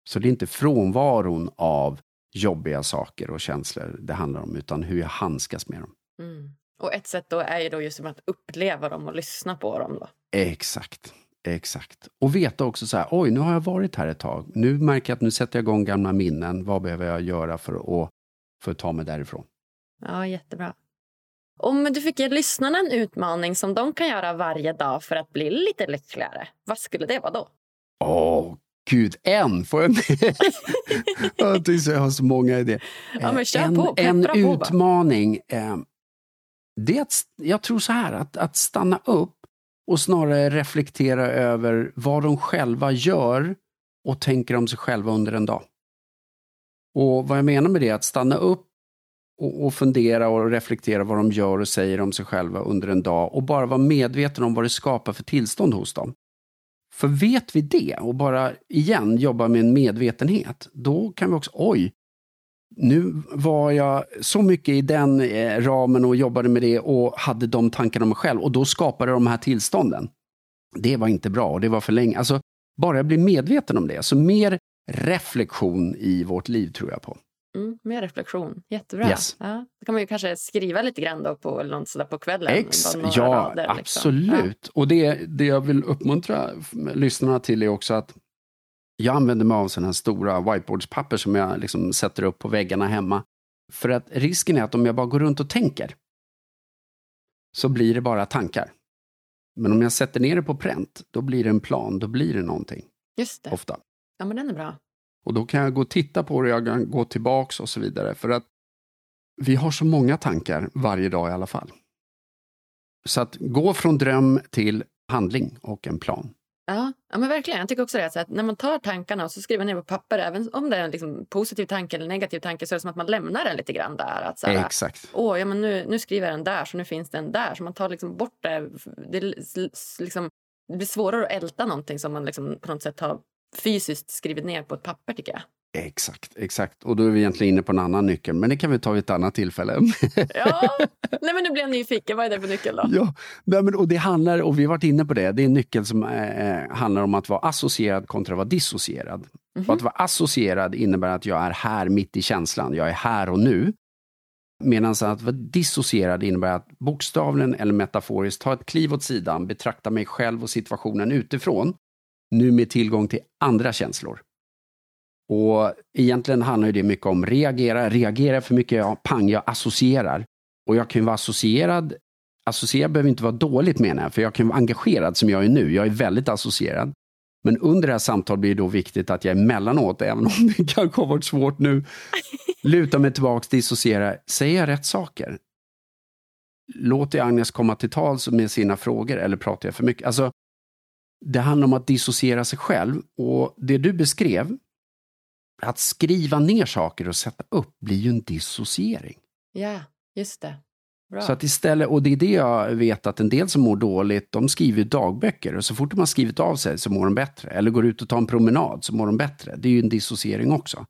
Så det är inte frånvaron av jobbiga saker och känslor det handlar om, utan hur jag handskas med dem. Mm. Och ett sätt då är ju då just att uppleva dem och lyssna på dem. Då. Exakt. Exakt. Och veta också så här, oj, nu har jag varit här ett tag. Nu märker jag att nu sätter jag igång gamla minnen. Vad behöver jag göra för att, för att ta mig därifrån? Ja, jättebra. Om du fick ge lyssnarna en utmaning som de kan göra varje dag för att bli lite lyckligare, vad skulle det vara då? Åh, gud, en! Får jag jag jag har så många idéer. Ja, men kör en på, en utmaning. Eh, det är att, jag tror så här, att, att stanna upp och snarare reflektera över vad de själva gör och tänker om sig själva under en dag. Och vad jag menar med det är att stanna upp och, och, fundera och reflektera vad de gör och säger om sig själva under en dag och bara vara medveten om vad det skapar för tillstånd hos dem. För vet vi det och bara igen jobba med en medvetenhet, då kan vi också, oj, nu var jag så mycket i den eh, ramen och jobbade med det och hade de tankarna om mig själv och då skapade de här tillstånden. Det var inte bra och det var för länge. Alltså, bara jag blir medveten om det. Så mer reflektion i vårt liv tror jag på. Mm, mer reflektion, jättebra. Yes. Ja, då kan man ju kanske skriva lite grann då på, eller något sådär på kvällen. Ex, ja, rader, liksom. absolut. Ja. Och det, det jag vill uppmuntra lyssnarna till är också att jag använder mig av sådana här stora whiteboardspapper som jag liksom sätter upp på väggarna hemma. För att risken är att om jag bara går runt och tänker så blir det bara tankar. Men om jag sätter ner det på pränt, då blir det en plan, då blir det någonting. Just det. Ofta. Ja, men den är bra. Och då kan jag gå och titta på det, jag kan gå tillbaks och så vidare. För att vi har så många tankar varje dag i alla fall. Så att gå från dröm till handling och en plan. Ja, ja men verkligen. Jag tycker också det. att när man tar tankarna och så skriver ner på papper, även om det är en liksom positiv tanke eller negativ tanke, så är det som att man lämnar den lite grann där. Att så här, Exakt. Åh, ja, men nu, nu skriver jag den där, så nu finns den där. Så man tar liksom bort det. Det, liksom, det blir svårare att älta någonting som man liksom på något sätt har fysiskt skrivit ner på ett papper, tycker jag. Exakt, exakt. Och då är vi egentligen inne på en annan nyckel, men det kan vi ta vid ett annat tillfälle. ja, nej men nu blir jag nyfiken. Vad är det för nyckel då? Ja, nej men, och det handlar, och vi har varit inne på det, det är en nyckel som eh, handlar om att vara associerad kontra att vara dissocierad. Mm -hmm. Att vara associerad innebär att jag är här mitt i känslan, jag är här och nu. Medan att vara dissocierad innebär att bokstavligen eller metaforiskt ta ett kliv åt sidan, betrakta mig själv och situationen utifrån, nu med tillgång till andra känslor. Och egentligen handlar det mycket om reagera. Reagera för mycket, ja, pang, jag associerar. Och jag kan vara associerad associerad behöver inte vara dåligt menar jag, för jag kan vara engagerad som jag är nu. Jag är väldigt associerad. Men under det här samtalet blir det då viktigt att jag emellanåt, även om det kanske har varit svårt nu, lutar mig tillbaka, dissociera. Säger jag rätt saker? Låter jag Agnes komma till tals med sina frågor eller pratar jag för mycket? Alltså, det handlar om att dissociera sig själv och det du beskrev, att skriva ner saker och sätta upp blir ju en dissociering. Ja, just det. Bra. Så att istället, och det är det jag vet att en del som mår dåligt, de skriver dagböcker och så fort de har skrivit av sig så mår de bättre. Eller går ut och tar en promenad så mår de bättre. Det är ju en dissociering också.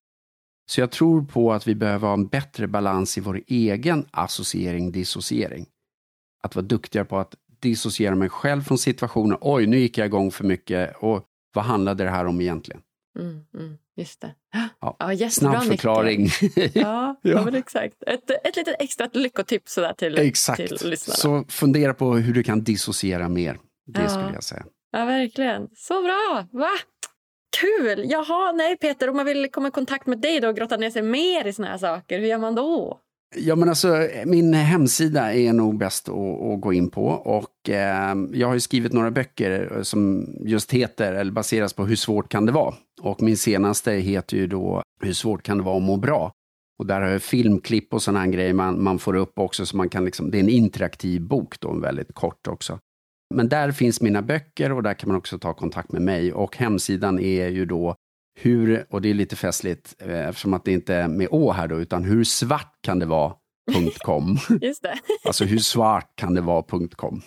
Så jag tror på att vi behöver ha en bättre balans i vår egen associering, dissociering. Att vara duktigare på att dissociera mig själv från situationen. Oj, nu gick jag igång för mycket. Och vad handlade det här om egentligen? Mm, mm, just det. Ja, Ja, Snabb förklaring. Ja, ja. Ja. men exakt. Ett, ett litet extra lyckotips sådär till, Exakt. till lyssnarna. Så fundera på hur du kan dissociera mer. Det Ja. skulle jag säga. Ja, verkligen. Så bra! Va? Kul! Jaha, nej Peter, om man vill komma i kontakt med dig då och grotta ner sig mer i såna här saker, hur gör man då? Ja, men alltså, min hemsida är nog bäst att, att gå in på. Och, eh, jag har ju skrivit några böcker eh, som just heter, eller baseras på Hur svårt kan det vara? Och min senaste heter ju då Hur svårt kan det vara att må bra? Och där har jag filmklipp och sådana grejer man, man får upp också. Så man kan liksom, det är en interaktiv bok då, väldigt kort också. Men där finns mina böcker och där kan man också ta kontakt med mig. Och hemsidan är ju då hur, och det är lite festligt eh, eftersom att det inte är med å här då, utan hur svart kan det vara .com. Just det. Alltså hur svart kan det vara .com.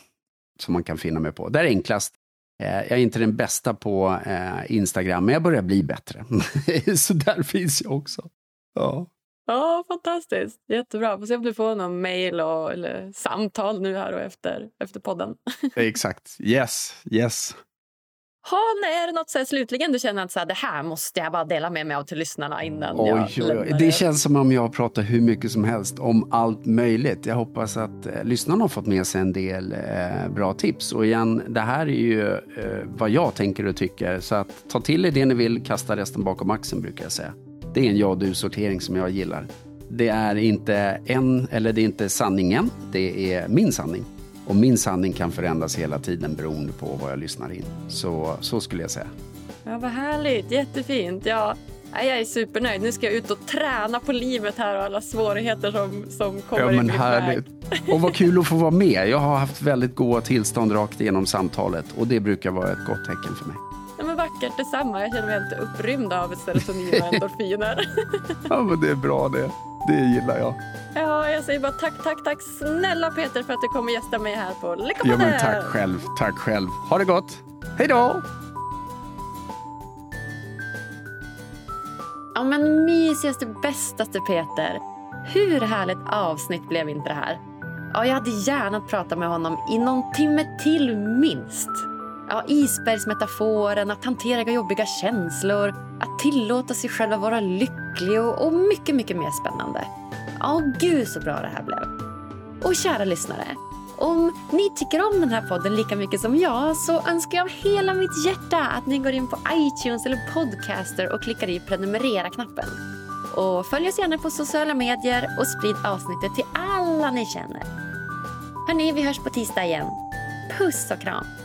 Som man kan finna mig på. Det är enklast. Eh, Jag är inte den bästa på eh, Instagram, men jag börjar bli bättre. Så där finns jag också. Ja. Ja, fantastiskt. Jättebra. Får se om du får någon mejl eller samtal nu här och efter, efter podden. Exakt. Yes, yes. Ha, är det något så här, slutligen du känner att så här, det här måste jag bara dela med mig av till lyssnarna innan jag Oj, oj, oj. lämnar Det er? känns som om jag pratar hur mycket som helst om allt möjligt. Jag hoppas att eh, lyssnarna har fått med sig en del eh, bra tips. Och igen, det här är ju eh, vad jag tänker och tycker. Så att ta till er det ni vill, kasta resten bakom axeln brukar jag säga. Det är en ja du-sortering som jag gillar. Det är inte en, eller det är inte sanningen, det är min sanning. Och min sanning kan förändras hela tiden beroende på vad jag lyssnar in. Så, så skulle jag säga. Ja, vad härligt. Jättefint. Ja, jag är supernöjd. Nu ska jag ut och träna på livet här och alla svårigheter som, som kommer Ja, i men min härligt. väg. Och vad kul att få vara med. Jag har haft väldigt goda tillstånd rakt igenom samtalet och det brukar vara ett gott tecken för mig. Ja, vackert detsamma. Jag känner mig helt upprymd av serotonin och endorfiner. Ja, men det är bra det. Det gillar jag. ja, jag säger bara tack, tack, tack snälla Peter för att du kommer gästa mig här på Ja, Lyckopodden. men tack själv. Tack själv. Ha det gott. Hej då! Ja, men mysigaste, bästaste Peter. Hur härligt avsnitt blev inte det här? Ja, jag hade gärna pratat med honom i någon timme till minst. Ja, isbergsmetaforen, att hantera jobbiga känslor, att tillåta sig själv att vara lycklig och, och mycket, mycket mer spännande. Ja, gud så bra det här blev. Och kära lyssnare, om ni tycker om den här podden lika mycket som jag så önskar jag av hela mitt hjärta att ni går in på iTunes eller Podcaster och klickar i prenumerera-knappen. Och följ oss gärna på sociala medier och sprid avsnittet till alla ni känner. Hörni, vi hörs på tisdag igen. Puss och kram!